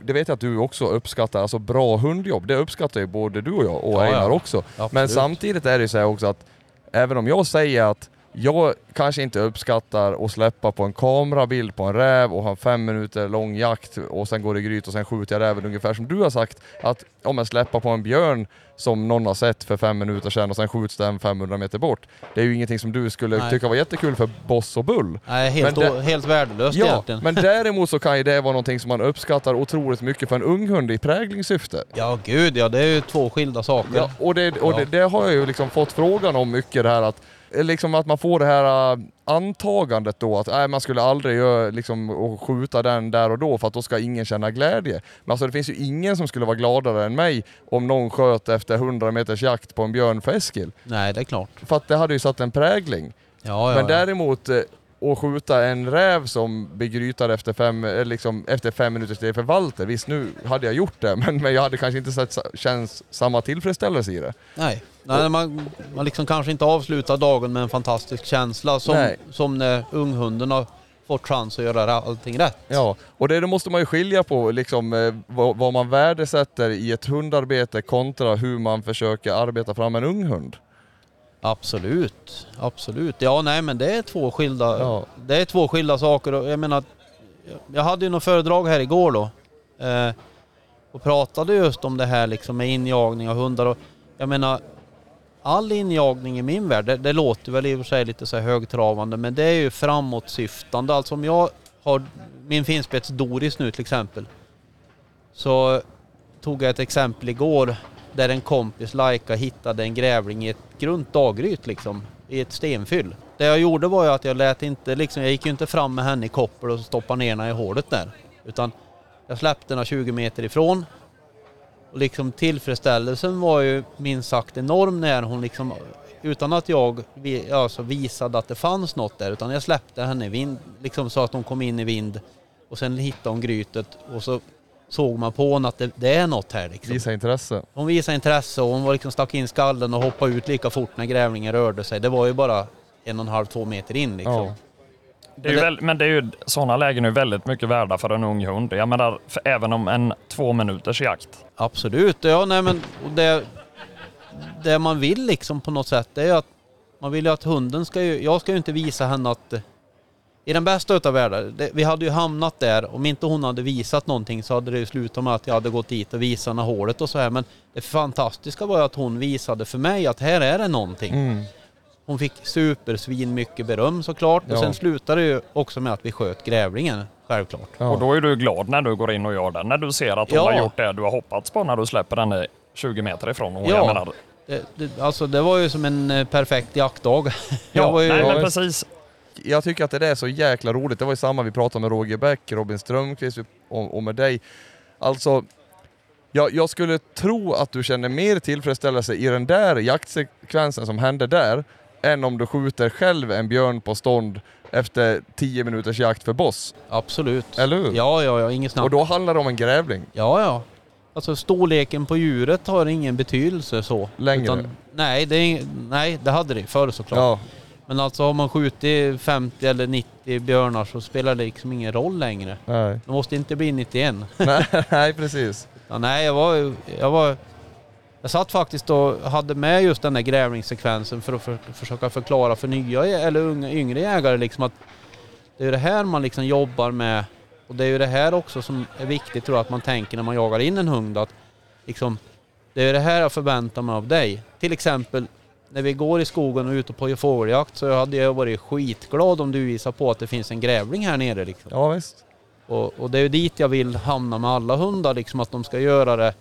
det vet jag att du också uppskattar, alltså bra hundjobb, det uppskattar ju både du och jag och Ja. Einar också. Men Absolut. samtidigt är det ju så här också att, även om jag säger att jag kanske inte uppskattar att släppa på en kamerabild på en räv och ha en fem minuter lång jakt och sen går det gryt och sen skjuter jag räven ungefär som du har sagt. Att om jag släpper på en björn som någon har sett för fem minuter sedan och sen skjuts den 500 meter bort. Det är ju ingenting som du skulle Nej. tycka var jättekul för Boss och Bull. Nej, helt, Men helt värdelöst Ja, egentligen. men [LAUGHS] däremot så kan ju det vara någonting som man uppskattar otroligt mycket för en ung hund i präglingssyfte. Ja, gud ja. Det är ju två skilda saker. Ja, och det, och Ja. det, det har jag ju liksom fått frågan om mycket det här att Liksom att man får det här äh, antagandet då att nej, man skulle aldrig göra, liksom, och skjuta den där och då för att då ska ingen känna glädje. Men alltså det finns ju ingen som skulle vara gladare än mig om någon sköt efter 100 meters jakt på en björn för Eskil. Nej, det är klart. För att det hade ju satt en prägling. Ja, ja, Men däremot eh, att skjuta en räv som begrytar efter fem, eh, liksom, efter fem minuters steg för Walter. Visst, nu hade jag gjort det, [LAUGHS] men, men jag hade kanske inte sett, känns samma tillfredsställelse i det. Nej, Nej man, man liksom kanske inte avslutar dagen med en fantastisk känsla som, Nej. som när unghunden har fått chans att göra allting rätt. Ja, och det, det måste man ju skilja på liksom, eh, vad, vad man värdesätter i ett hundarbete kontra hur man försöker arbeta fram en ung hund. Absolut, absolut. Ja, nej men det är två skilda, Ja. det är två skilda saker och jag menar, jag hade ju något föredrag här igår då eh, och pratade just om det här liksom med injagning av hundar och jag menar all injagning i min värld, det, det låter väl i och för sig lite så här högtravande men det är ju framåtsyftande. Alltså om jag har min finspets Doris nu till exempel så tog jag ett exempel igår där en kompis, Laika, hittade en grävling i ett grunt daggryt, liksom, i ett stenfyll. Det jag gjorde var ju att jag lät inte, liksom, jag gick ju inte fram med henne i koppel och stoppade ner henne i hålet där. Utan jag släppte henne 20 meter ifrån. Och liksom tillfredsställelsen var ju minst sagt enorm när hon liksom, utan att jag vi- alltså visade att det fanns något där, utan jag släppte henne i vind, liksom så att hon kom in i vind. Och sen hittade hon grytet och så såg man på henne att det, det är något här liksom. Visa intresse. Hon visade intresse och hon var liksom stack in skallen och hoppade ut lika fort när grävlingen rörde sig. Det var ju bara en och en halv, två meter in liksom. Ja. Det är ju väl, men det är ju, sådana lägen är väldigt mycket värda för en ung hund. Jag menar, även om en två minuters jakt. Absolut, ja nej men det, det man vill liksom på något sätt det är att man vill ju att hunden ska ju, jag ska ju inte visa henne att i den bästa utav världar, det, vi hade ju hamnat där, om inte hon hade visat någonting så hade det ju slutat med att jag hade gått dit och visat henne hålet och så här men det fantastiska var ju att hon visade för mig att här är det någonting. Mm. Hon fick supersvin mycket beröm såklart Ja. och sen slutade det ju också med att vi sköt grävlingen, självklart. Ja. Och då är du glad när du går in och gör den. När du ser att hon Ja. har gjort det du har hoppats på när du släpper den i 20 meter ifrån. Och Ja. jag menar, Det, det, alltså det var ju som en eh, perfekt jaktdag. [LAUGHS] ja, jag var ju, nej, men precis. Jag tycker att det är så jäkla roligt. Det var ju samma vi pratade med Roger Bäck, Robin Strömqvist och, och med dig. Alltså, jag, jag skulle tro att du känner mer tillfredsställelse i den där jaktsekvensen som hände där, än om du skjuter själv en björn på stånd efter 10 minuters jakt för boss. Absolut. Eller hur? Ja, ja, ja, inget snack. Och då handlar det om en grävling. Ja, ja. Alltså storleken på djuret har ingen betydelse så. Längre. nej, det nej, det hade det förr såklart. Ja, Men alltså har man skjutit 50 eller 90 björnar så spelar det liksom ingen roll längre. nej. Det måste inte bli 91. nej, [LAUGHS] nej, precis. Ja, nej, jag var, jag var... Jag satt faktiskt och hade med just den där grävlingssekvensen för att för, försöka förklara för nya eller unga, yngre jägare liksom att det är det här man liksom jobbar med och det är ju det här också som är viktigt tror jag att man tänker när man jagar in en hund att liksom det är det här jag förväntar mig av dig. Till exempel när vi går i skogen och är ute på fågeljakt så hade jag varit skitglad om du visar på att det finns en grävling här nere liksom. Ja, visst. Och, och det är ju dit jag vill hamna med alla hundar, liksom att de ska göra det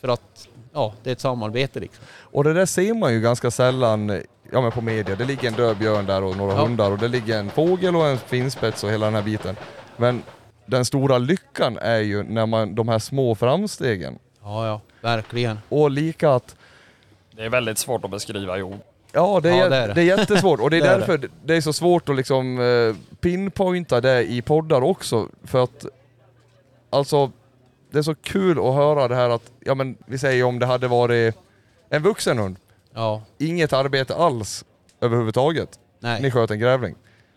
för att ja, det är ett samarbete liksom. Och det där ser man ju ganska sällan ja, men på media. Det ligger en död björn där och några Ja. hundar och det ligger en fågel och en finspets och hela den här biten. Men den stora lyckan är ju när man, de här små framstegen. Ja, ja, verkligen. Och lika att, Det är väldigt svårt att beskriva i ord. ja det är, Ja, det är det. det är jättesvårt och det är, [LAUGHS] Det är därför det. är så svårt att liksom eh, pinpointa det i poddar också. För att, alltså, det är så kul att höra det här att, ja men vi säger om det hade varit en vuxen hund, Ja, inget arbete alls överhuvudtaget. nej. Ni sköt en grävling.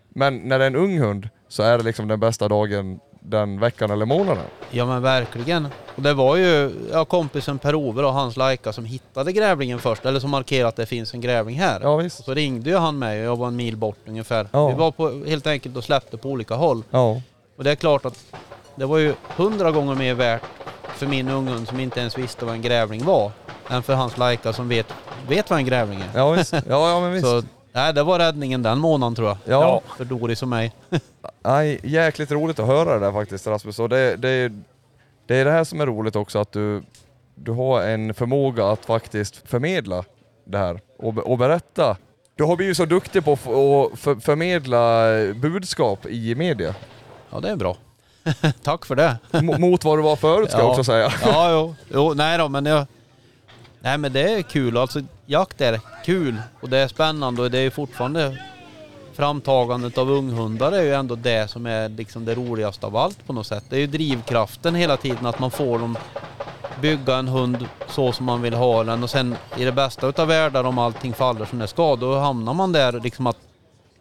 Men när det är en ung hund så är det liksom den bästa dagen den veckan eller månaden. Ja men verkligen. Och det var ju ja, kompisen Per-Ove och hans Laika som hittade grävlingen först, eller som markerade att det finns en grävling här. Ja Och visst. så ringde ju han mig och jag var en mil bort ungefär. Ja. Vi var på, helt enkelt och släppte på olika håll. Ja. Och det är klart att det var ju hundra gånger mer värt för min unghund som inte ens visste vad en grävling var än för hans lajka som vet, vet vad en grävling är. Ja, visst. Ja, ja men visst. Så nej, det var räddningen den månaden tror jag. ja, För Doris och mig. [LAUGHS] nej, jäkligt roligt att höra det där faktiskt Rasmus. Och det, det, det är det här som är roligt också, att du, du har en förmåga att faktiskt förmedla det här och, och berätta. Du har blivit så duktig på att förmedla budskap i media. Ja, det är bra. [LAUGHS] Tack för det. Mot vad du var förut ska jag Ja. också säga. [LAUGHS] Ja, jo. jo nej då, men jag... Nej men det är kul. Alltså jakt är kul och det är spännande och det är fortfarande framtagandet av unghundar är ju ändå det som är liksom det roligaste av allt på något sätt. Det är ju drivkraften hela tiden att man får dem bygga en hund så som man vill ha den och sen i det bästa utav världar om allting faller som det ska då hamnar man där liksom att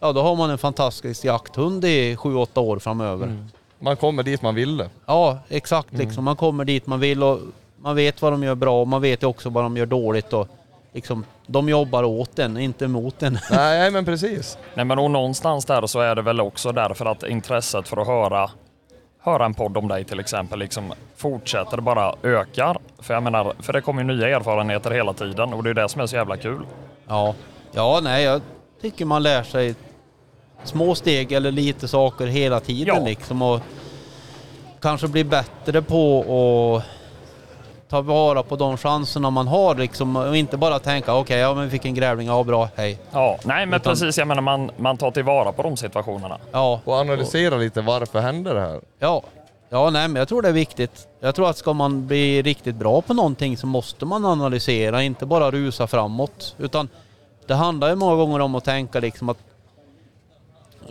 ja då har man en fantastisk jakthund i 7-8 år framöver. Man kommer dit man ville. Ja, exakt liksom. Man kommer dit man vill och man vet vad de gör bra och man vet ju också vad de gör dåligt och liksom, de jobbar åt en, inte mot en. Nej, [LAUGHS] nej men precis. Nej men och någonstans där så är det väl också därför att intresset för att höra, höra en podd om dig till exempel liksom fortsätter bara ökar. För jag menar, för det kommer ju nya erfarenheter hela tiden och det är det som är så jävla kul. Ja, ja nej jag tycker man lär sig små steg eller lite saker hela tiden Ja. liksom och kanske bli bättre på att ta vara på de chanserna man har liksom och inte bara tänka okej, ja men vi fick en grävling, ja bra, hej. Ja, nej men Utan- precis, jag menar man, man tar tillvara på de situationerna. Ja, Och analysera lite varför hände det här? Ja, ja nej, men jag tror det är viktigt. Jag tror att ska man bli riktigt bra på någonting så måste man analysera, inte bara rusa framåt. Utan det handlar ju många gånger om att tänka liksom att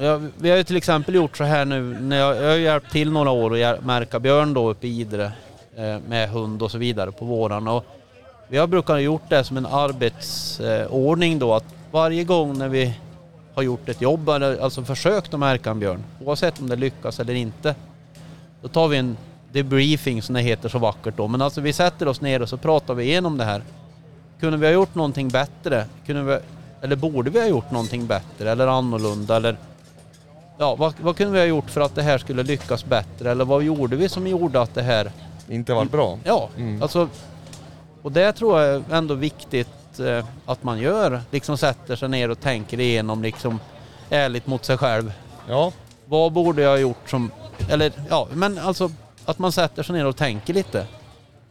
Ja, vi har ju till exempel gjort så här nu, när jag, jag har hjälpt till några år att märka björn då uppe i Idre eh, med hund och så vidare på våren. Och vi har brukat gjort det som en arbetsordning då att varje gång när vi har gjort ett jobb, eller alltså försökt att märka en björn, oavsett om det lyckas eller inte, då tar vi en debriefing som det heter så vackert då. Men alltså vi sätter oss ner och så pratar vi igenom det här. Kunde vi ha gjort någonting bättre? Kunde vi, eller borde vi ha gjort någonting bättre eller annorlunda? Eller, ja, vad, vad kunde vi ha gjort för att det här skulle lyckas bättre? Eller vad gjorde vi som gjorde att det här... Inte varit bra? Ja, Mm. alltså... Och det tror jag är ändå viktigt eh, att man gör. Liksom sätter sig ner och tänker igenom liksom ärligt mot sig själv. Ja. Vad borde jag ha gjort som... Eller ja, men alltså att man sätter sig ner och tänker lite.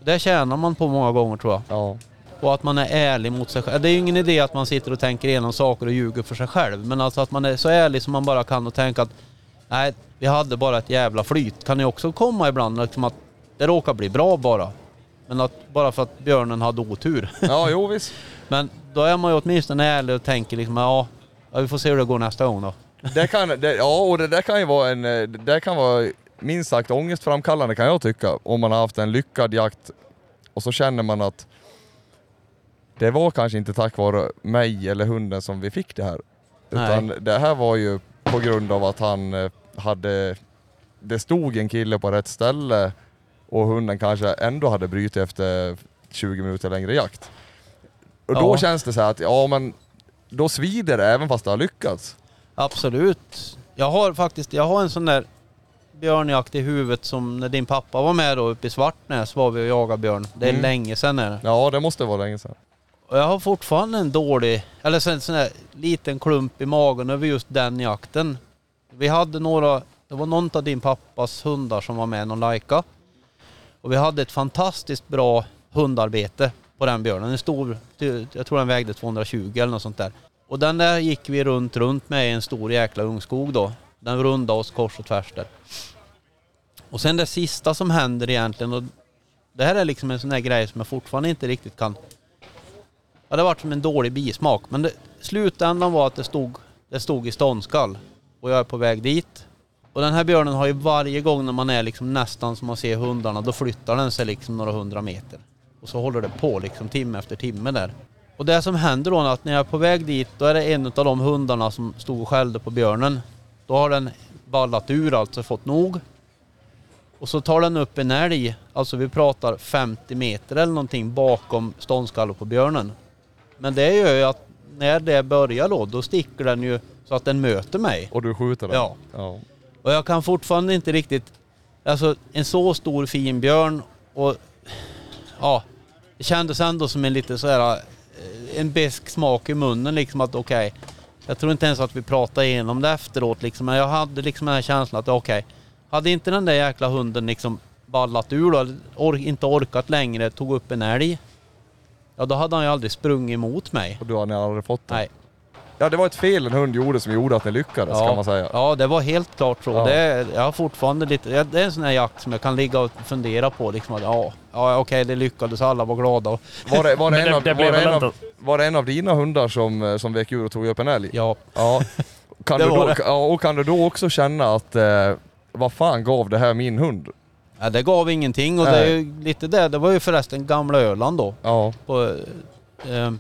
Det tjänar man på många gånger tror jag. Ja. Och att man är ärlig mot sig själv. Det är ju ingen idé att man sitter och tänker igenom saker och ljuger för sig själv. Men alltså att man är så ärlig som man bara kan och tänka att nej, vi hade bara ett jävla flyt. Kan ju också komma ibland liksom att det råkar bli bra bara. Men att bara för att björnen hade otur. Ja, [LAUGHS] jo visst. Men då är man ju åtminstone ärlig och tänker liksom ja, ja vi får se hur det går nästa gång då. [LAUGHS] Det kan, det, ja, och det där kan ju vara en, eh, det där kan vara minst sagt ångestframkallande kan jag tycka. Om man har haft en lyckad jakt och så känner man att det var kanske inte tack vare mig eller hunden som vi fick det här. Utan Nej. det här var ju på grund av att han eh, hade, det stod en kille på rätt ställe och hunden kanske ändå hade brutit efter 20 minuter längre jakt. Och då Ja. känns det så här att, ja men då svider det även fast det har lyckats. Absolut. Jag har faktiskt, jag har en sån där björnjakt i huvudet som när din pappa var med då uppe i Svartnäs var vi och jagade björn. Det är Mm. länge sedan är det. Ja, det måste vara länge sedan. Och jag har fortfarande en dålig, eller så- en sån där liten klump i magen över just den jakten. Vi hade några, det var någon av din pappas hundar som var med, någon lajka. Och vi hade ett fantastiskt bra hundarbete på den björnen. En stor, jag tror den vägde 220 eller något sånt där. Och den där gick vi runt, runt med i en stor jäkla ungskog då. Den rundade oss kors och tvärs där. Och sen det sista som händer egentligen, och det här är liksom en sån där grej som jag fortfarande inte riktigt kan Ja, det varit som en dålig bismak. Men det, slutändan var att det stod, det stod i ståndskall. Och jag är på väg dit. Och den här björnen har ju varje gång när man är liksom nästan som man ser hundarna, då flyttar den sig liksom några hundra meter. Och så håller det på liksom timme efter timme där. Och det som händer då är att när jag är på väg dit, då är det en av de hundarna som stod och skällde på björnen. Då har den ballat ur, alltså fått nog. Och så tar den upp en älg, alltså vi pratar 50 meter eller någonting bakom ståndskallen på björnen. Men det gör ju att när det börjar då, då sticker den ju så att den möter mig. Och du skjuter den? Ja. ja. Och jag kan fortfarande inte riktigt... Alltså en så stor fin björn och ja, det kändes ändå som en lite så här eh, en besk smak i munnen liksom att okej. jag tror inte ens att vi pratade igenom det efteråt liksom, men jag hade liksom den här känslan att okej, hade inte den där jäkla hunden liksom ballat ur då, or inte orkat längre, tog upp en älg. Ja då hade han ju aldrig sprungit emot mig. Och du har ni aldrig fått den? Nej. Ja, det var ett fel en hund gjorde som gjorde att ni lyckades kan man säga. Ja, det var helt klart så. Ja. Det, är- jag har fortfarande lite, det är en sån här jakt som jag kan ligga och fundera på liksom att ja, ja okej det lyckades, alla var glada. Var det, var det, Men en, av, det var, blev det väl en av, inte- var det en av dina hundar som, eh, som vek ur och tog upp en älg? ja, Ja. Kan [LAUGHS] du då, ja, och kan du då också känna att eh, vad fan gav det här min hund? Ja, det gav ingenting och det är ju lite det. Det var ju förresten gamla Öland då. Ja. På, eh,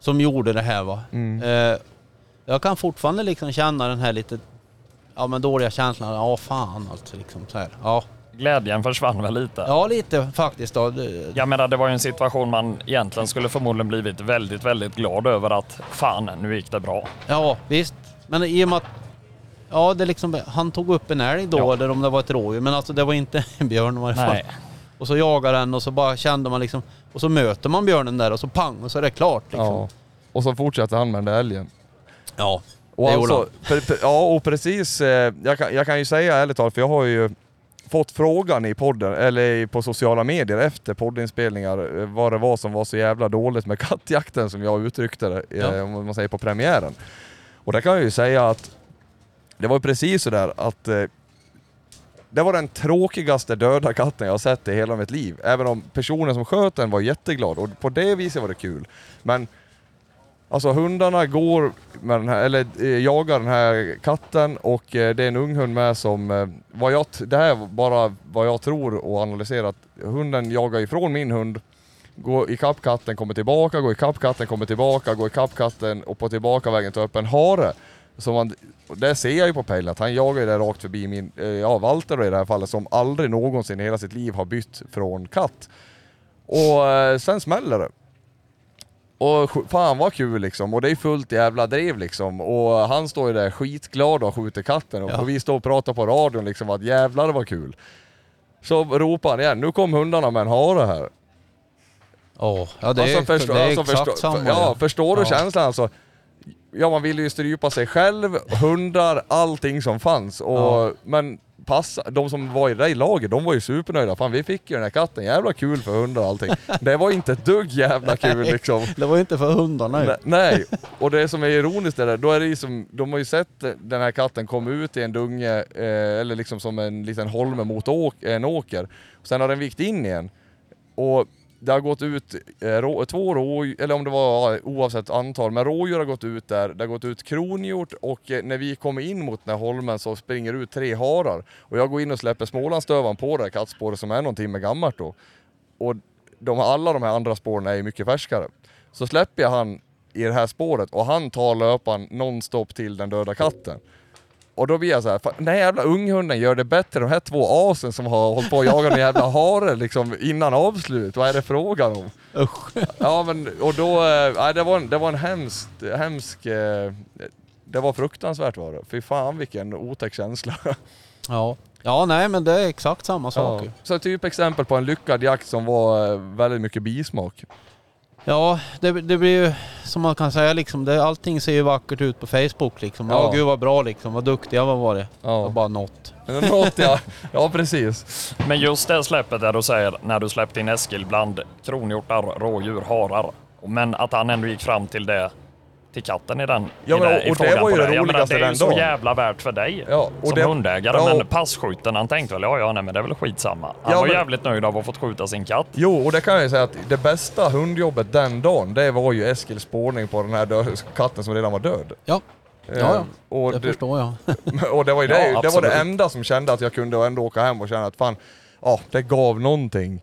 som gjorde det här va. Mm. Eh, jag kan fortfarande liksom känna den här lite ja, men dåliga känslan. Ja fan alltså liksom så här. Ja, Glädjen försvann väl lite. ja lite faktiskt då. Jag menar, det var ju en situation man egentligen skulle förmodligen blivit väldigt, väldigt glad över att fan, nu gick det bra. Ja, visst. Men i och med att Ja, det liksom, han tog upp en älg då, Ja. eller om det var ett rådjur. Men alltså det var inte [LAUGHS] en björn i varje fall. Nej. Och så jagar den och så bara kände man liksom... Och så möter man björnen där och så pang och så är det klart liksom. ja. Och så fortsätter han med den där älgen. Ja. Och Det alltså, pre, pre, ja och precis, eh, jag, kan, jag kan ju säga ärligt talat, för jag har ju fått frågan i podden, eller på sociala medier efter poddinspelningar, eh, vad det var som var så jävla dåligt med kattjakten som jag uttryckte det, eh, Ja. om man säger på premiären. Och där kan jag ju säga att det var ju precis sådär att eh, det var den tråkigaste döda katten jag har sett i hela mitt liv. Även om personen som sköt den var jätteglad och på det viset var det kul. Men Alltså hundarna går med den här, eller eh, jagar den här katten och eh, det är en ung hund med som, eh, vad jag, det här är bara vad jag tror och analyserat. Hunden jagar ifrån min hund, går ikapp katten, kommer tillbaka, går ikapp katten, kommer tillbaka, går ikapp katten och på tillbaka vägen tar upp en hare. Så man, det ser jag ju på pejlen att han jagar ju där rakt förbi min, eh, ja Walter i det här fallet som aldrig någonsin i hela sitt liv har bytt från katt. Och eh, sen smäller det. Och fan vad kul liksom, och det är fullt jävla drev liksom. Och han står ju där skitglad och skjuter katten och, Ja. och vi står och pratar på radion liksom att jävlar vad kul. Så ropar han igen, nu kom hundarna med en hare här. Åh, ja det Alltså, förstå- det är alltså, exakt förstå- samma. Ja, det. förstår du Ja. känslan alltså? Ja, man ville ju strypa sig själv, hundar, allting som fanns. Och, Ja. Men passa, de som var i det laget, de var ju supernöjda. Fan vi fick ju den här katten, jävla kul för hundar och allting. [LAUGHS] Det var inte ett dugg jävla kul liksom. Det var ju inte för hundarna ju. Nej, nej, och det som är ironiskt är det, då är det ju som, de har ju sett den här katten komma ut i en dunge, eh, eller liksom som en liten holme mot åk, en åker. Sen har den vikt in igen. Och det har gått ut eh, rå, två rådjur, eller om det var oavsett antal, men rådjur har gått ut där, det har gått ut kronhjort och eh, när vi kommer in mot den här holmen så springer det ut tre harar. Och jag går in och släpper Smålandsdövan på det här kattspåret som är någon timme gammalt då. Och de, alla de här andra spåren är ju mycket färskare. Så släpper jag han i det här spåret och han tar löpan nonstop till den döda katten. Och då blir jag så här, "Fan, den här jävla unghunden gör det bättre de här två asen som har hållit på att jaga en jävla hare liksom innan avslut. Vad är det frågan om? Usch. Ja men och då, eh, nej, det var en, det var en hemsk, hemsk, eh, det var fruktansvärt var det. Fy fan vilken otäck känsla. Ja. ja, nej men det är exakt samma sak Ja. Så typ exempel på en lyckad jakt som var eh, väldigt mycket bismak. Ja, det, det blir ju som man kan säga liksom, det, allting ser ju vackert ut på Facebook liksom. Ja, Ja. gud vad bra liksom, vad duktiga vad var det? Det var Ja, bara något. [LAUGHS] Något, ja. ja precis. Men just det släppet där du säger när du släppte in Eskil bland kronhjortar, rådjur, harar. Men att han ändå gick fram till det till katten i den Ja, i men det- och- i och det var ju det Jag menar, roligaste Det är ju den så dagen. jävla värt för dig Ja, och som det- hundägare. ja, Men och- passkytten han tänkte väl ja, ja, nej men det är väl skitsamma. Han Ja, var men- jävligt nöjd av att ha fått skjuta sin katt. Jo, och det kan jag ju säga att det bästa hundjobbet den dagen, det var ju Eskils spårning på den här dö- katten som redan var död. Ja, Eh, ja. Och det det, förstår jag. [LAUGHS] och det var ju det, Ja, det, var det enda som kände att jag kunde ändå åka hem och känna att fan, ja, det gav någonting.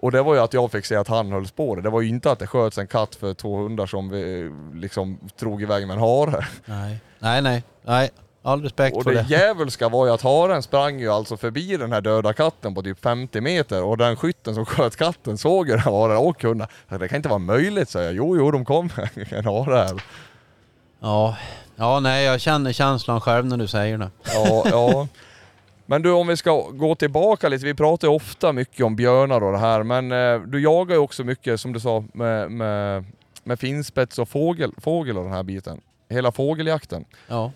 Och det var ju att jag fick se att han höll spåret. Det var ju inte att det sköts en katt för två hundar som vi liksom drog iväg med en hare. nej, nej, nej. nej. All respekt Och för det det. djävulska var ju att haren sprang ju alltså förbi den här döda katten på typ 50 meter och den skytten som sköt katten såg ju den haren och hunden. Det kan inte vara möjligt, sa jag. Jo, jo, de kom [LAUGHS] en hare här. Ja. ja, nej jag känner känslan själv när du säger det. Ja, ja. Men du, om vi ska gå tillbaka lite. Vi pratar ju ofta mycket om björnar och det här, men eh, du jagar ju också mycket, som du sa, med, med, med finspets och fågel, fågel och den här biten. Hela fågeljakten. Ja.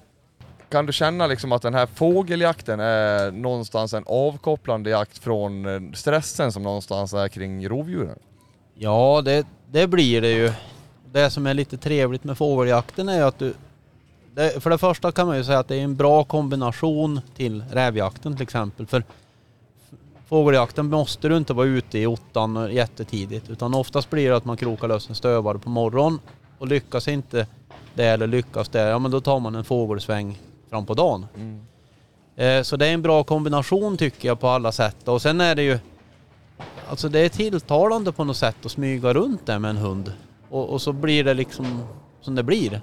Kan du känna liksom att den här fågeljakten är någonstans en avkopplande jakt från eh, stressen som någonstans är kring rovdjuren? Ja, det, det blir det ju. Det som är lite trevligt med fågeljakten är ju att du... Det, för det första kan man ju säga att det är en bra kombination till rävjakten till exempel. För fågeljakten måste du inte vara ute i ottan jättetidigt utan oftast blir det att man krokar lös en stövare på morgonen och lyckas inte det eller lyckas det, ja men då tar man en fågelsväng fram på dagen. Eh, så det är en bra kombination tycker jag på alla sätt och sen är det ju Alltså det är tilltalande på något sätt att smyga runt där med en hund. Och, och så blir det liksom som det blir.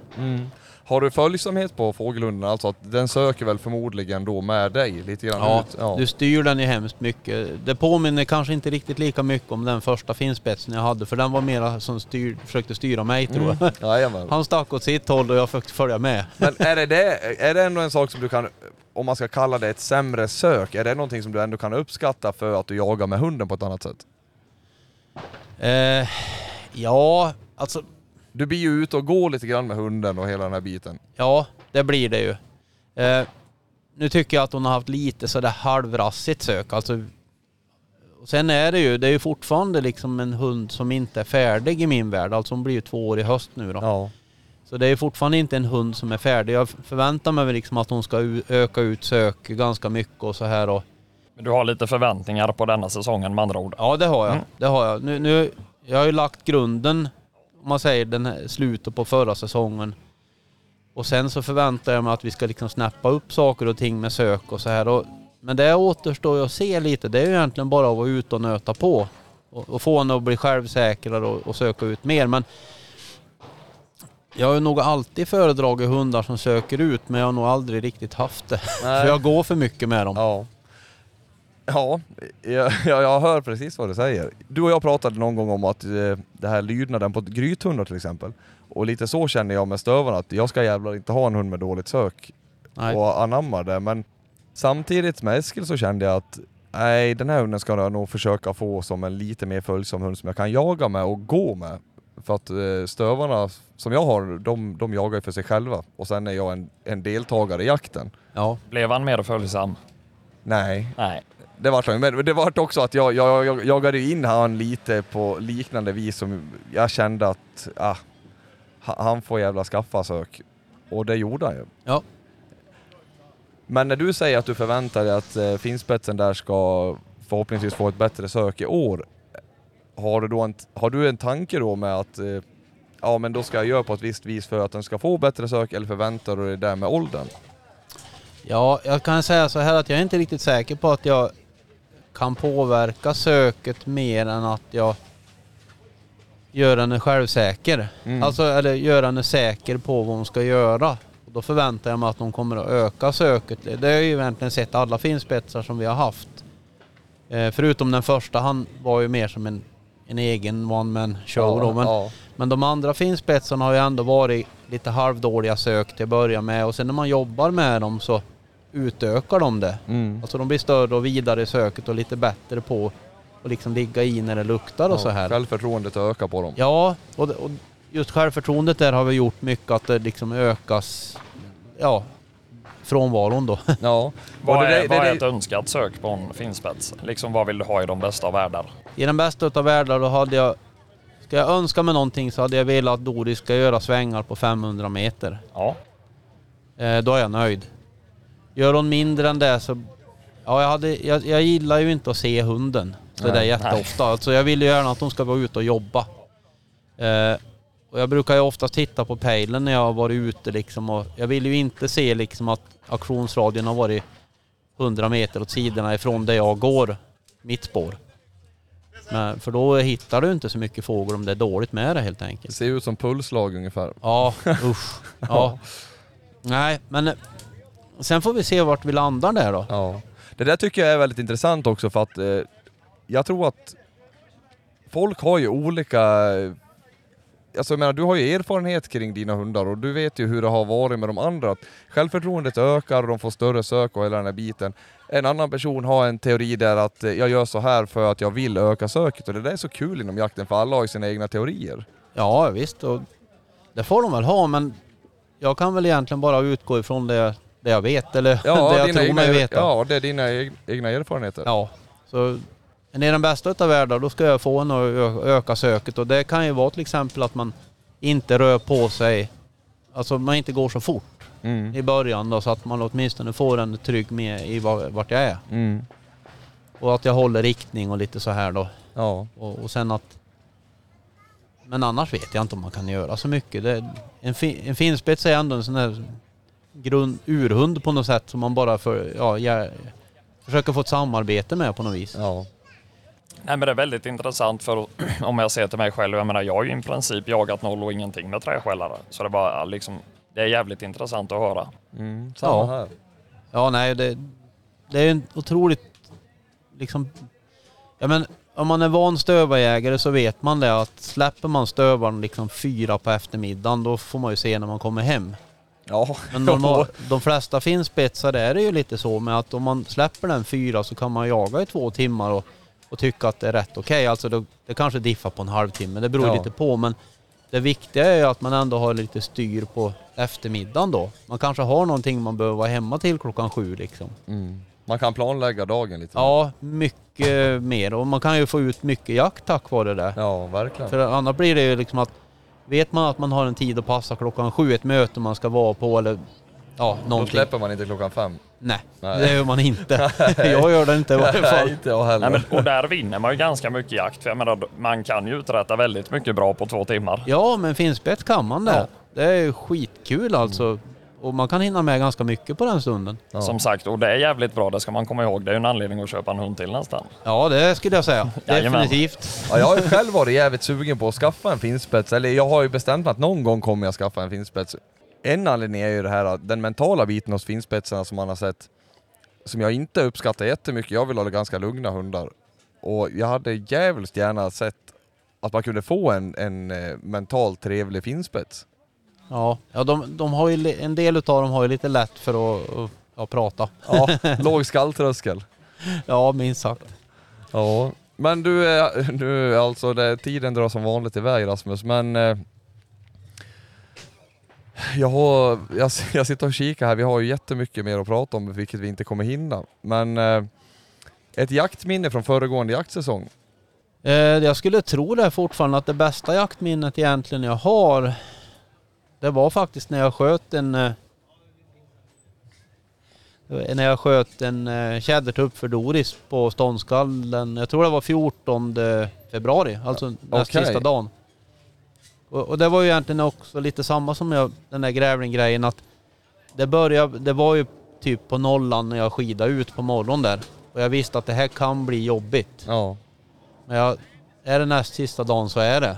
Har du följsamhet på fågelhunden? Alltså att den söker väl förmodligen då med dig lite grann Ja, ut? Ja. du styr den ju hemskt mycket. Det påminner kanske inte riktigt lika mycket om den första finspetsen jag hade för den var mera som styr, försökte styra mig tror jag. Jajamän. Han stack åt sitt håll och jag försökte följa med. Men är det, det, är det ändå en sak som du kan, om man ska kalla det ett sämre sök, är det någonting som du ändå kan uppskatta för att du jagar med hunden på ett annat sätt? Eh, ja, alltså Du blir ju ute och går lite grann med hunden och hela den här biten. Ja, det blir det ju. Eh, nu tycker jag att hon har haft lite sådär halvrassigt sök. Alltså, och sen är det ju, det är ju fortfarande liksom en hund som inte är färdig i min värld. Alltså hon blir ju två år i höst nu då. Ja. Så det är fortfarande inte en hund som är färdig. Jag förväntar mig liksom att hon ska öka ut sök ganska mycket och så här och Men du har lite förväntningar på denna säsongen med andra ord. Ja det har jag. Mm. Det har jag. Nu, nu, jag har ju lagt grunden, om man säger den här slutet på förra säsongen. Och sen så förväntar jag mig att vi ska liksom snappa upp saker och ting med sök och så här. Och, men det återstår ju att se lite. Det är ju egentligen bara att vara ute och nöta på. Och, och få henne att bli självsäkrare och, och söka ut mer. Men jag har ju nog alltid föredragit hundar som söker ut men jag har nog aldrig riktigt haft det. [LAUGHS] Nej. För jag går för mycket med dem. Ja. Ja, jag, jag, hör precis vad du säger. Du och jag pratade någon gång om att eh, det här lydnaden på grythundar till exempel. Och lite så känner jag med stövarna, att jag ska jävlar inte ha en hund med dåligt sök Nej. och anammar det. Men samtidigt med Eskil så kände jag att nej, den här hunden ska jag nog försöka få som en lite mer följsam hund som jag kan jaga med och gå med. För att eh, stövarna som jag har, de, de jagar ju för sig själva och sen är jag en, en deltagare i jakten. Ja. Blev han mer följsam? Nej, Nej. Det vart han. Men det vart också att jag, jag, jag jagade in han lite på liknande vis som jag kände att ah, ha- han får jävla skaffa sök. Och det gjorde han ju. Ja. Men när du säger att du förväntar dig att eh, finspetsen där ska förhoppningsvis få ett bättre sök i år. Har du, då en, har du en tanke då med att eh, ja men då ska jag göra på ett visst vis för att den ska få bättre sök eller förväntar du dig det med åldern? Ja, jag kan säga så här att jag är inte riktigt säker på att jag kan påverka söket mer än att jag gör henne självsäker. Mm. Alltså, eller gör henne säker på vad hon ska göra. Och då förväntar jag mig att hon kommer att öka söket. Det har jag ju egentligen sett alla finspetsar som vi har haft. Eh, förutom den första, han var ju mer som en, en egen one man show då. Men, ja. men de andra finspetsarna har ju ändå varit lite halvdåliga sök till att börja med och sen när man jobbar med dem så utökar de det. Mm. Alltså de blir större och vidare i söket och lite bättre på att liksom ligga i när det luktar och så här. Självförtroendet ökar på dem. Ja, och, och just självförtroendet där har vi gjort mycket att det liksom ökas, ja, frånvaron då. [LAUGHS] Ja. Vad är, det- vad är det- ett önskat sök på en finspets? Liksom vad vill du ha i de bästa av världar? I den bästa utav världar då hade jag, ska jag önska mig någonting så hade jag velat att Doris ska göra svängar på 500 meter. Ja. Eh, då är jag nöjd. Gör hon mindre än det så... Ja, jag, hade, jag, jag gillar ju inte att se hunden sådär jätteofta. Alltså jag vill ju gärna att hon ska vara ute och jobba. Eh, och jag brukar ju oftast titta på pejlen när jag har varit ute liksom och jag vill ju inte se liksom att auktionsradien har varit 100 meter åt sidorna ifrån där jag går, mitt spår. Men, för då hittar du inte så mycket fågel om det är dåligt med det helt enkelt. Det ser ut som pulslag ungefär. Ja, usch. [LAUGHS] Ja. Nej, men sen får vi se vart vi landar där då. Ja. Det där tycker jag är väldigt intressant också för att eh, jag tror att folk har ju olika alltså jag menar, du har ju erfarenhet kring dina hundar och du vet ju hur det har varit med de andra. Att Självförtroendet ökar och de får större sök och hela den här biten. En annan person har en teori där att eh, jag gör så här för att jag vill öka söket och det där är så kul inom jakten för alla har ju sina egna teorier. Ja visst, och det får de väl ha men jag kan väl egentligen bara utgå ifrån det, det jag vet eller [LAUGHS] det jag tror mig veta. Ja, det är dina eg- egna erfarenheter. Ja, så är det den bästa utav världar då ska jag få en att öka söket och det kan ju vara till exempel att man inte rör på sig, alltså man inte går så fort Mm. i början då så att man åtminstone får en trygg med i var- vart jag är. Mm. Och att jag håller riktning och lite så här då. Ja. Och, och sen att... Men annars vet jag inte om man kan göra så mycket. Det, en, fi, en finspets är ändå en sån där grund, urhund på något sätt som man bara för, ja, jag, försöker få ett samarbete med på något vis. ja. Nej, men det är väldigt intressant för [CLEARS THROAT] om jag ser till mig själv, jag menar jag har ju i princip jagat noll och ingenting med träskällare. Så det var liksom, det är jävligt intressant att höra. Mm. Samma Ja. här. Ja, nej, det, det är en otroligt liksom... Ja, men om man är van stövarjägare så vet man det att släpper man stövaren liksom fyra på eftermiddagen då får man ju se när man kommer hem. Ja. Men normal, [LAUGHS] de flesta finspetsar är det ju lite så med att om man släpper den fyra så kan man jaga i två timmar och, och tycka att det är rätt okej. Alltså det, det kanske diffar på en halvtimme, det beror Ja. lite på men det viktiga är ju att man ändå har lite styr på eftermiddagen då. Man kanske har någonting man behöver vara hemma till klockan sju liksom. Mm. Man kan planlägga dagen lite. Ja, mycket mer och man kan ju få ut mycket jakt tack vare det. Ja, verkligen. För annars blir det ju liksom att vet man att man har en tid att passa klockan sju, ett möte man ska vara på eller ja, Då någonting. släpper man inte klockan fem. Nej, Nej. det gör man inte. [LAUGHS] jag gör det inte i varje Nej, fall. inte jag heller. Nej, men, och där vinner man ju ganska mycket jakt. För jag menar, man kan ju uträtta väldigt mycket bra på två timmar. Ja, men finspett kan man det. Ja. Det är skitkul alltså. Och man kan hinna med ganska mycket på den stunden. Ja. Som sagt, och det är jävligt bra, det ska man komma ihåg. Det är ju en anledning att köpa en hund till nästan. Ja, det skulle jag säga. [LAUGHS] Definitivt. Ja, jag har ju själv varit jävligt sugen på att skaffa en finspets, eller jag har ju bestämt mig att någon gång kommer jag skaffa en finspets. En anledning är ju det här att den mentala biten hos finspetsarna som man har sett, som jag inte uppskattar jättemycket. Jag vill ha ganska lugna hundar. Och jag hade jävligt gärna sett att man kunde få en, en eh, mentalt trevlig finspets. Ja, ja de, de har ju, en del utav dem har ju lite lätt för att, att, att prata. Ja, [LAUGHS] låg skalltröskel. Ja, minst sagt. Ja, men du, eh, nu alltså det, tiden drar som vanligt iväg Rasmus, men eh, jag, har, jag, [LAUGHS] jag sitter och kikar här, vi har ju jättemycket mer att prata om vilket vi inte kommer hinna. Men eh, ett jaktminne från föregående jaktsäsong. Eh, jag skulle tro det fortfarande att det bästa jaktminnet egentligen jag har det var faktiskt när jag sköt en eh, när jag sköt en eh, tjädertupp för Doris på ståndskallen. Jag tror det var 14 februari, alltså näst okej. sista dagen. Och, och det var ju egentligen också lite samma som jag, den där grävling-grejen att det började, det var ju typ på nollan när jag skidade ut på morgonen där. Och jag visste att det här kan bli jobbigt. Ja, Men jag, är det näst sista dagen så är det.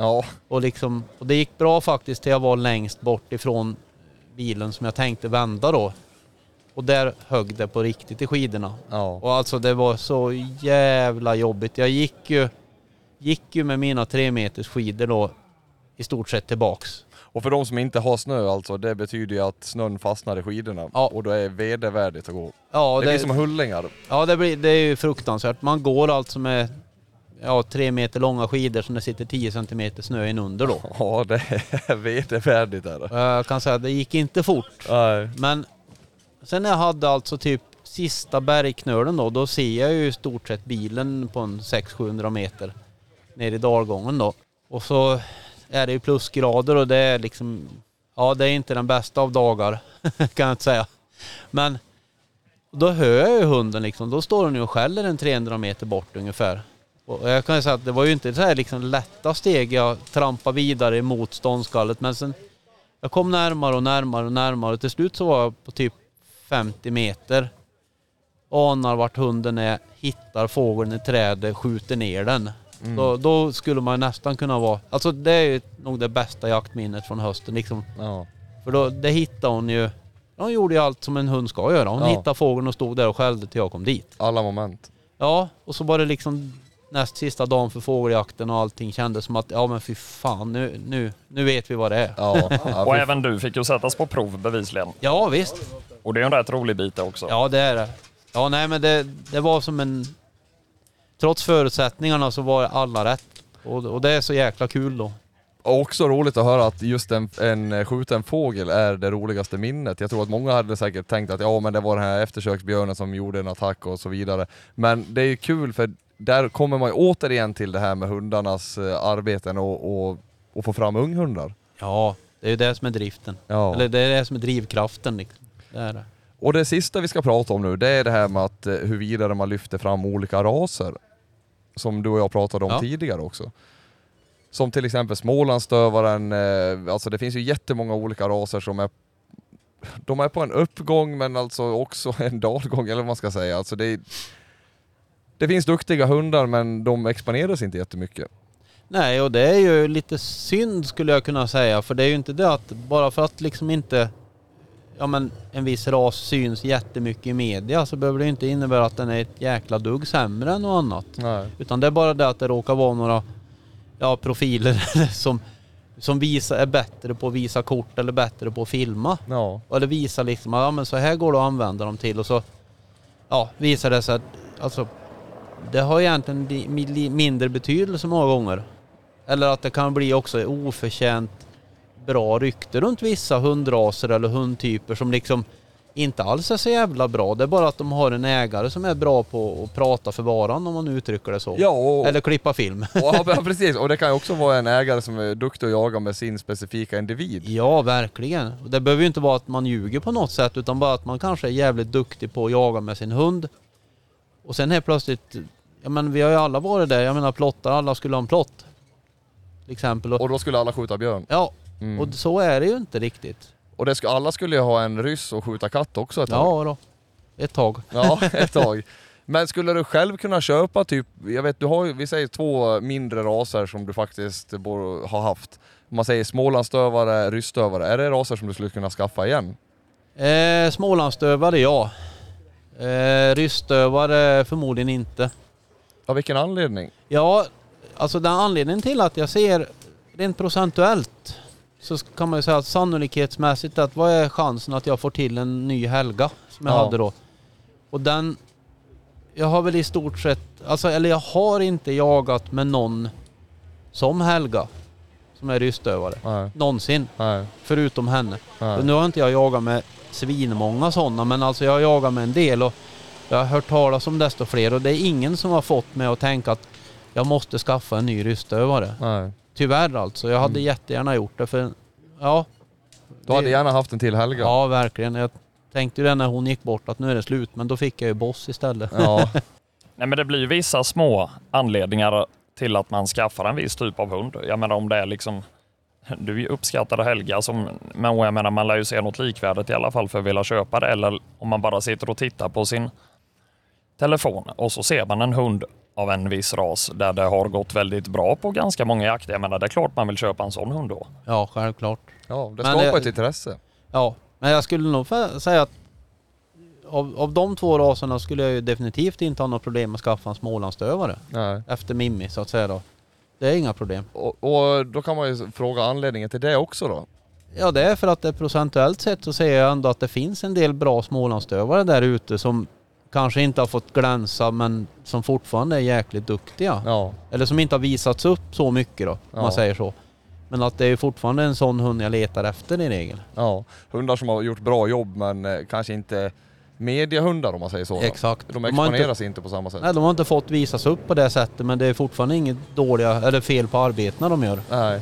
Ja, Och, liksom, och det gick bra faktiskt till jag var längst bort ifrån bilen som jag tänkte vända då. Och där högg det på riktigt i skidorna. ja. Och alltså det var så jävla jobbigt. Jag gick ju, gick ju med mina tre meters skidor då i stort sett tillbaks. Och för de som inte har snö alltså, det betyder ju att snön fastnar i skidorna Ja. och då är vedervärdigt att gå. Ja, det, det, blir som hullingar. ja det, blir, det är ju fruktansvärt. Man går alltså med ja, tre meter långa skidor som det sitter 10 centimeter snö in under då. Ja, det är vedervärdigt Jag kan säga att det gick inte fort. Nej. Men sen när jag hade alltså typ sista bergknölen då, då ser jag ju i stort sett bilen på en 600-700 meter ner i dalgången då. Och så är det ju plusgrader och det är liksom, ja det är inte den bästa av dagar [LAUGHS] kan jag inte säga. Men då hör jag ju hunden liksom, då står den ju och skäller en 300 meter bort ungefär. Och jag kan ju säga att det var ju inte så här liksom lätta steg jag trampade vidare emot ståndskallet men sen jag kom närmare och närmare och närmare och till slut så var jag på typ 50 meter. Anar vart hunden är, hittar fågeln i trädet, skjuter ner den. Mm. Då, då skulle man nästan kunna vara... Alltså det är ju nog det bästa jaktminnet från hösten liksom. Ja. För då, det hittade hon ju... Hon gjorde ju allt som en hund ska göra. Hon Ja. hittade fågeln och stod där och skällde till jag kom dit. Alla moment. Ja, och så var det liksom... näst sista dagen för fågeljakten och allting kändes som att ja men fy fan nu, nu, nu vet vi vad det är. Ja, ja, [LAUGHS] Och även du fick ju sättas på prov bevisligen. Ja visst, Och det är en rätt rolig bit också. ja det är det. Ja nej men det, det var som en... Trots förutsättningarna så var alla rätt. Och, och det är så jäkla kul då. Och också roligt att höra att just en, en skjuten fågel är det roligaste minnet. Jag tror att många hade säkert tänkt att ja men det var den här eftersöksbjörnen som gjorde en attack och så vidare. Men det är ju kul för där kommer man ju återigen till det här med hundarnas eh, arbeten och, och, och få fram unghundar. Ja, det är ju det som är driften. Ja. Eller det är det som är drivkraften. Liksom. Det är det. Och det sista vi ska prata om nu, det är det här med att eh, hur vidare man lyfter fram olika raser. Som du och jag pratade om Ja. tidigare också. Som till exempel Smålandsstövaren, eh, alltså det finns ju jättemånga olika raser som är de är på en uppgång men alltså också [LAUGHS] en dalgång eller vad man ska säga. Alltså det, är, det finns duktiga hundar men de exponeras inte jättemycket. Nej, och det är ju lite synd skulle jag kunna säga. För det är ju inte det att bara för att liksom inte ja, men en viss ras syns jättemycket i media så behöver det inte innebära att den är ett jäkla dugg sämre än något annat. Nej. Utan det är bara det att det råkar vara några ja, profiler [LAUGHS] som, som visar, är bättre på att visa kort eller bättre på att filma. Ja. Eller visa liksom, ja men så här går det att använda dem till och så ja, visar det sig att alltså, det har egentligen li- mi- mindre betydelse många gånger. Eller att det kan bli också oförtjänt bra rykte runt vissa hundraser eller hundtyper som liksom inte alls är så jävla bra. Det är bara att de har en ägare som är bra på att prata för varan om man uttrycker det så. Ja, och, Eller klippa film. ja, [LAUGHS] precis. Och det kan ju också vara en ägare som är duktig att jaga med sin specifika individ. Ja, verkligen. Det behöver ju inte vara att man ljuger på något sätt utan bara att man kanske är jävligt duktig på att jaga med sin hund. Och sen helt plötsligt, ja men vi har ju alla varit där, jag menar plottar, alla skulle ha en plott. Till exempel. Och, då skulle alla skjuta björn. ja, Mm. och så är det ju inte riktigt. Och det skulle, alla skulle ju ha en ryss och skjuta katt också ett tag. Ja då. Ett tag. Ja, [LAUGHS] ett tag. Men skulle du själv kunna köpa typ, jag vet du har ju, vi säger två mindre raser som du faktiskt har haft. Om man säger smålandsstövare, ryssstövare, är det raser som du skulle kunna skaffa igen? Eh, Smålandsstövare ja. Eh, Ryssstövare förmodligen inte. Av vilken anledning? Ja, alltså den anledningen till att jag ser rent procentuellt så kan man ju säga att sannolikhetsmässigt att vad är chansen att jag får till en ny Helga som jag Ja. hade då. Och den, jag har väl i stort sett, alltså eller jag har inte jagat med någon som Helga som är ryssstövare. Nej, Någonsin, nej, förutom henne. nej. Och nu har inte jag jagat med svinmånga sådana men alltså jag har jagat med en del och jag har hört talas om desto fler och det är ingen som har fått mig att tänka att jag måste skaffa en ny rystövare. nej. Tyvärr alltså. Jag hade Mm. jättegärna gjort det för ja. Du hade det- gärna haft en till Helga. Ja verkligen. Jag tänkte ju det när hon gick bort att nu är det slut men då fick jag ju boss istället. Ja, [LAUGHS] Nej, men det blir ju vissa små anledningar till att man skaffar en viss typ av hund. Jag menar om det är liksom du uppskattar Helga, som, men jag menar man lär ju se något likvärdigt i alla fall för att vilja köpa det. Eller om man bara sitter och tittar på sin telefon och så ser man en hund av en viss ras där det har gått väldigt bra på ganska många jakter. Jag menar det är klart man vill köpa en sån hund då. Ja självklart. ja det skapar det- ett intresse. Ja, men jag skulle nog säga att av, av de två raserna skulle jag ju definitivt inte ha något problem med att skaffa en smålandsstövare. Nej. Efter Mimmi så att säga då. Det är inga problem. Och, och då kan man ju fråga anledningen till det också då. Ja det är för att det procentuellt sett så ser jag ändå att det finns en del bra smålandsstövare där ute som kanske inte har fått glänsa men som fortfarande är jäkligt duktiga. Ja, Eller som inte har visats upp så mycket då, om Ja. man säger så. Men att det är fortfarande en sån hund jag letar efter i regel. ja. Hundar som har gjort bra jobb men eh, kanske inte mediehundar om man säger så. Exakt. De har inte- exponeras inte på samma sätt. Nej, de har inte fått visas upp på det sättet men det är fortfarande inget dåliga eller fel på arbetena de gör. Nej,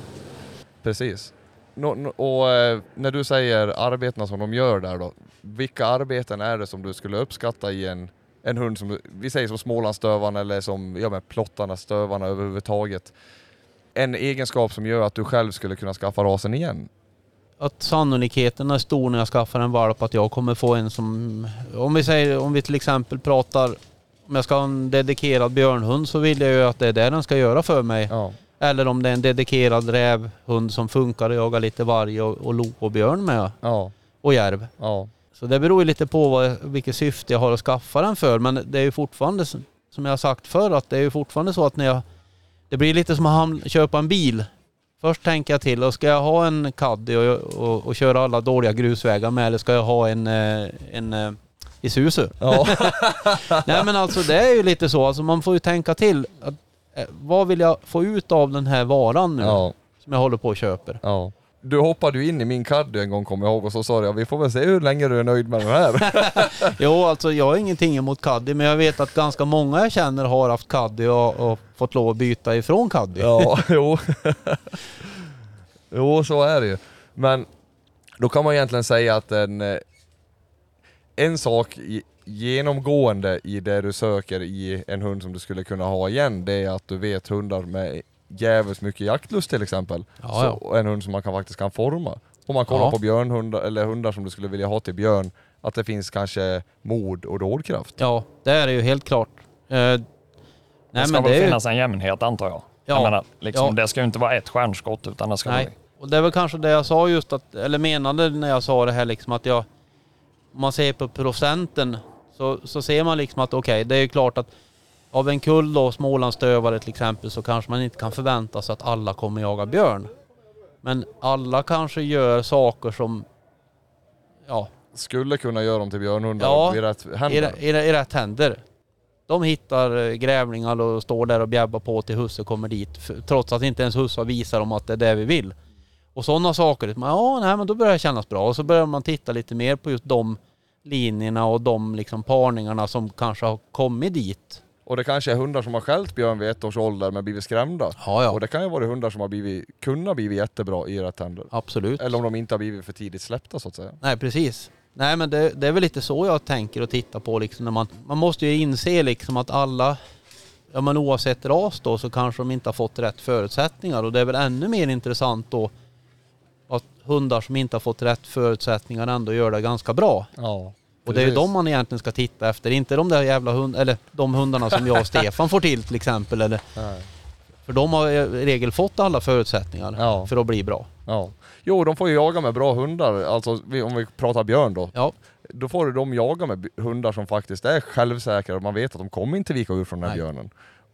precis. Nå, nå, och eh, när du säger arbetena som de gör där då, vilka arbeten är det som du skulle uppskatta i en, en hund som, vi säger som Smålandsstövaren eller som, ja men plottarna, stövarna överhuvudtaget. En egenskap som gör att du själv skulle kunna skaffa rasen igen. Att sannolikheten är stor när jag skaffar en valp att jag kommer få en som... Om vi säger, om vi till exempel pratar... Om jag ska ha en dedikerad björnhund så vill jag ju att det är det den ska göra för mig. Ja, Eller om det är en dedikerad rävhund som funkar att jaga lite varg och, och lo och björn med. ja, Och järv. ja, Så det beror ju lite på vad, vilket syfte jag har att skaffa den för. Men det är ju fortfarande som jag har sagt förr, att det är ju fortfarande så att när jag... Det blir lite som att köpa en bil. Först tänker jag till, och ska jag ha en Caddy och, och, och köra alla dåliga grusvägar med eller ska jag ha en, eh, en eh, Isuzu? Ja. [LAUGHS] Nej men alltså det är ju lite så, alltså man får ju tänka till. Att, eh, vad vill jag få ut av den här varan nu ja. som jag håller på och köper? Ja. Du hoppade ju in i min Caddy en gång kommer jag ihåg och så sa jag vi får väl se hur länge du är nöjd med den här. [LAUGHS] Jo, alltså jag har ingenting emot Caddy, men jag vet att ganska många jag känner har haft Caddy och, och fått lov att byta ifrån Caddy. ja, [LAUGHS] jo. jo, så är det ju. Men då kan man egentligen säga att en, eh, en sak i- genomgående i det du söker i en hund som du skulle kunna ha igen, det är att du vet hundar med jävligt mycket jaktlust till exempel. Ja, så, ja. En hund som man kan, faktiskt kan forma. Om man kollar Ja. på björnhundar, eller hundar som du skulle vilja ha till björn, att det finns kanske mod och dådkraft. Ja, det är det ju helt klart. Eh, Det nej ska men väl det är ju, finnas en jämnhet antar jag. Ja. jag menar, liksom, Ja. Det ska ju inte vara ett stjärnskott utan det ska Nej. vara... och det är väl kanske det jag sa just att, eller menade när jag sa det här liksom att jag, om man ser på procenten så, så ser man liksom att okej, det är ju klart att av en kull då, Smålandsstövare till exempel, så kanske man inte kan förvänta sig att alla kommer jaga björn. Men alla kanske gör saker som, ja, Skulle kunna göra dem till björnhundar Ja, i rätt i, händer. i, rä- i rätt händer. De hittar eh, grävlingar och står där och bjäbbar på till husse kommer dit. Trots att inte ens husse visar dem att det är det vi vill. Och sådana saker. Man, Ja, nej men då börjar det kännas bra. Och så börjar man titta lite mer på just de linjerna och de liksom parningarna som kanske har kommit dit. Och det kanske är hundar som har skällt björn vid ett års ålder men blivit skrämda. Ja, ja. Och det kan ju vara hundar som har blivit, kunnat blivit jättebra i rätt händer. Absolut. Eller om de inte har blivit för tidigt släppta så att säga. Nej, precis. Nej, men det, det är väl lite så jag tänker och tittar på liksom när man... Man måste ju inse liksom att alla, ja men oavsett ras då, så kanske de inte har fått rätt förutsättningar och det är väl ännu mer intressant då att hundar som inte har fått rätt förutsättningar ändå gör det ganska bra. Ja. Och det är ju de man egentligen ska titta efter, inte de där jävla hund, eller de hundarna som jag och [LAUGHS] Stefan får till till exempel. Eller, Nej. för de har i regel fått alla förutsättningar Ja. för att bli bra. Ja. Jo, de får ju jaga med bra hundar. Alltså om vi pratar björn då. Ja, Då får de jaga med hundar som faktiskt är självsäkra och man vet att de kommer inte vika ur från den här Nej. björnen.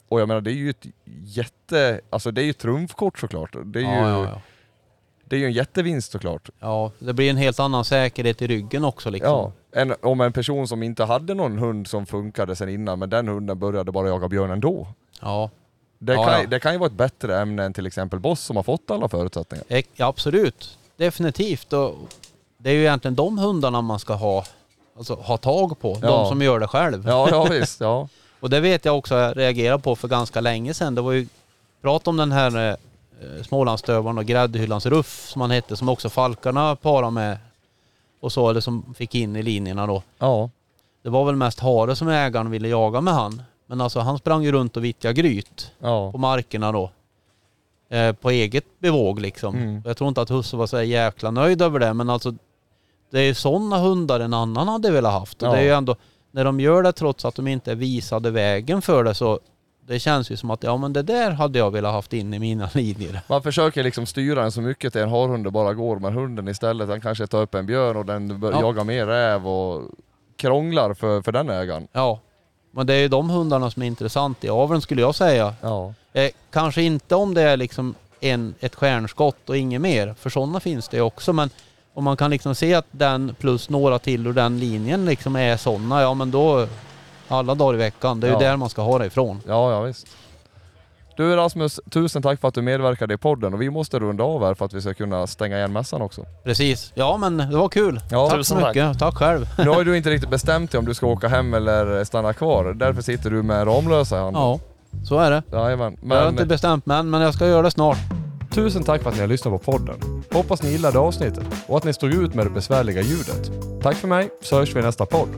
Och jag menar det är ju ett jätte, alltså det är ju trumfkort såklart. Det är ju, ja, ja, ja. Det är ju en jättevinst såklart. Ja, det blir en helt annan säkerhet i ryggen också liksom. En, om en person som inte hade någon hund som funkade sen innan, men den hunden började bara jaga björn ändå. Ja, Det, Ja, kan, ja. det kan ju vara ett bättre ämne än till exempel Boss som har fått alla förutsättningar. ja absolut. Definitivt. Och det är ju egentligen de hundarna man ska ha, alltså, ha tag på. Ja. De som gör det själv. Ja, ja visst. Ja. [LAUGHS] Och det vet jag också jag reagerade på för ganska länge sedan. Det var ju prat om den här eh, Smålandsstövaren och Gräddhyllans Ruff som han hette, som också Falkarna parade med och så, eller som fick in i linjerna då. ja. Det var väl mest hare som ägaren ville jaga med han. Men alltså han sprang ju runt och vittjade gryt Ja. på markerna då. Eh, på eget bevåg liksom. Mm. Och Jag tror inte att husse var så jäkla nöjd över det men alltså det är ju sådana hundar en annan hade velat haft. Och Ja. det är ju ändå, när de gör det trots att de inte visade vägen för det så det känns ju som att ja men det där hade jag velat haft in i mina [LAUGHS] linjer. Man försöker liksom styra den så mycket till en harhund bara går, men hunden istället den kanske tar upp en björn och den Ja. jagar mer räv och krånglar för, för den ägaren. Ja. Men det är ju de hundarna som är intressant i aveln skulle jag säga. Ja. Eh, kanske inte om det är liksom en, ett stjärnskott och inget mer, för sådana finns det ju också. Men om man kan liksom se att den plus några till ur den linjen liksom är sådana, ja men då alla dagar i veckan. Det är Ja. ju där man ska ha det ifrån. Ja, ja visst. Du Rasmus, tusen tack för att du medverkade i podden och vi måste runda av här för att vi ska kunna stänga igen mässan också. Precis. Ja men det var kul. Ja, tack tusen så tack. mycket. Tack själv. Nu har ju [LAUGHS] du inte riktigt bestämt dig om du ska åka hem eller stanna kvar. Därför sitter du med Ramlösa i handen. Ja, så är det. Jajamän. Jag har inte Men bestämt mig än, men jag ska göra det snart. tusen tack för att ni har lyssnat på podden. Hoppas ni gillade avsnittet och att ni stod ut med det besvärliga ljudet. Tack för mig, så hörs vi i nästa podd.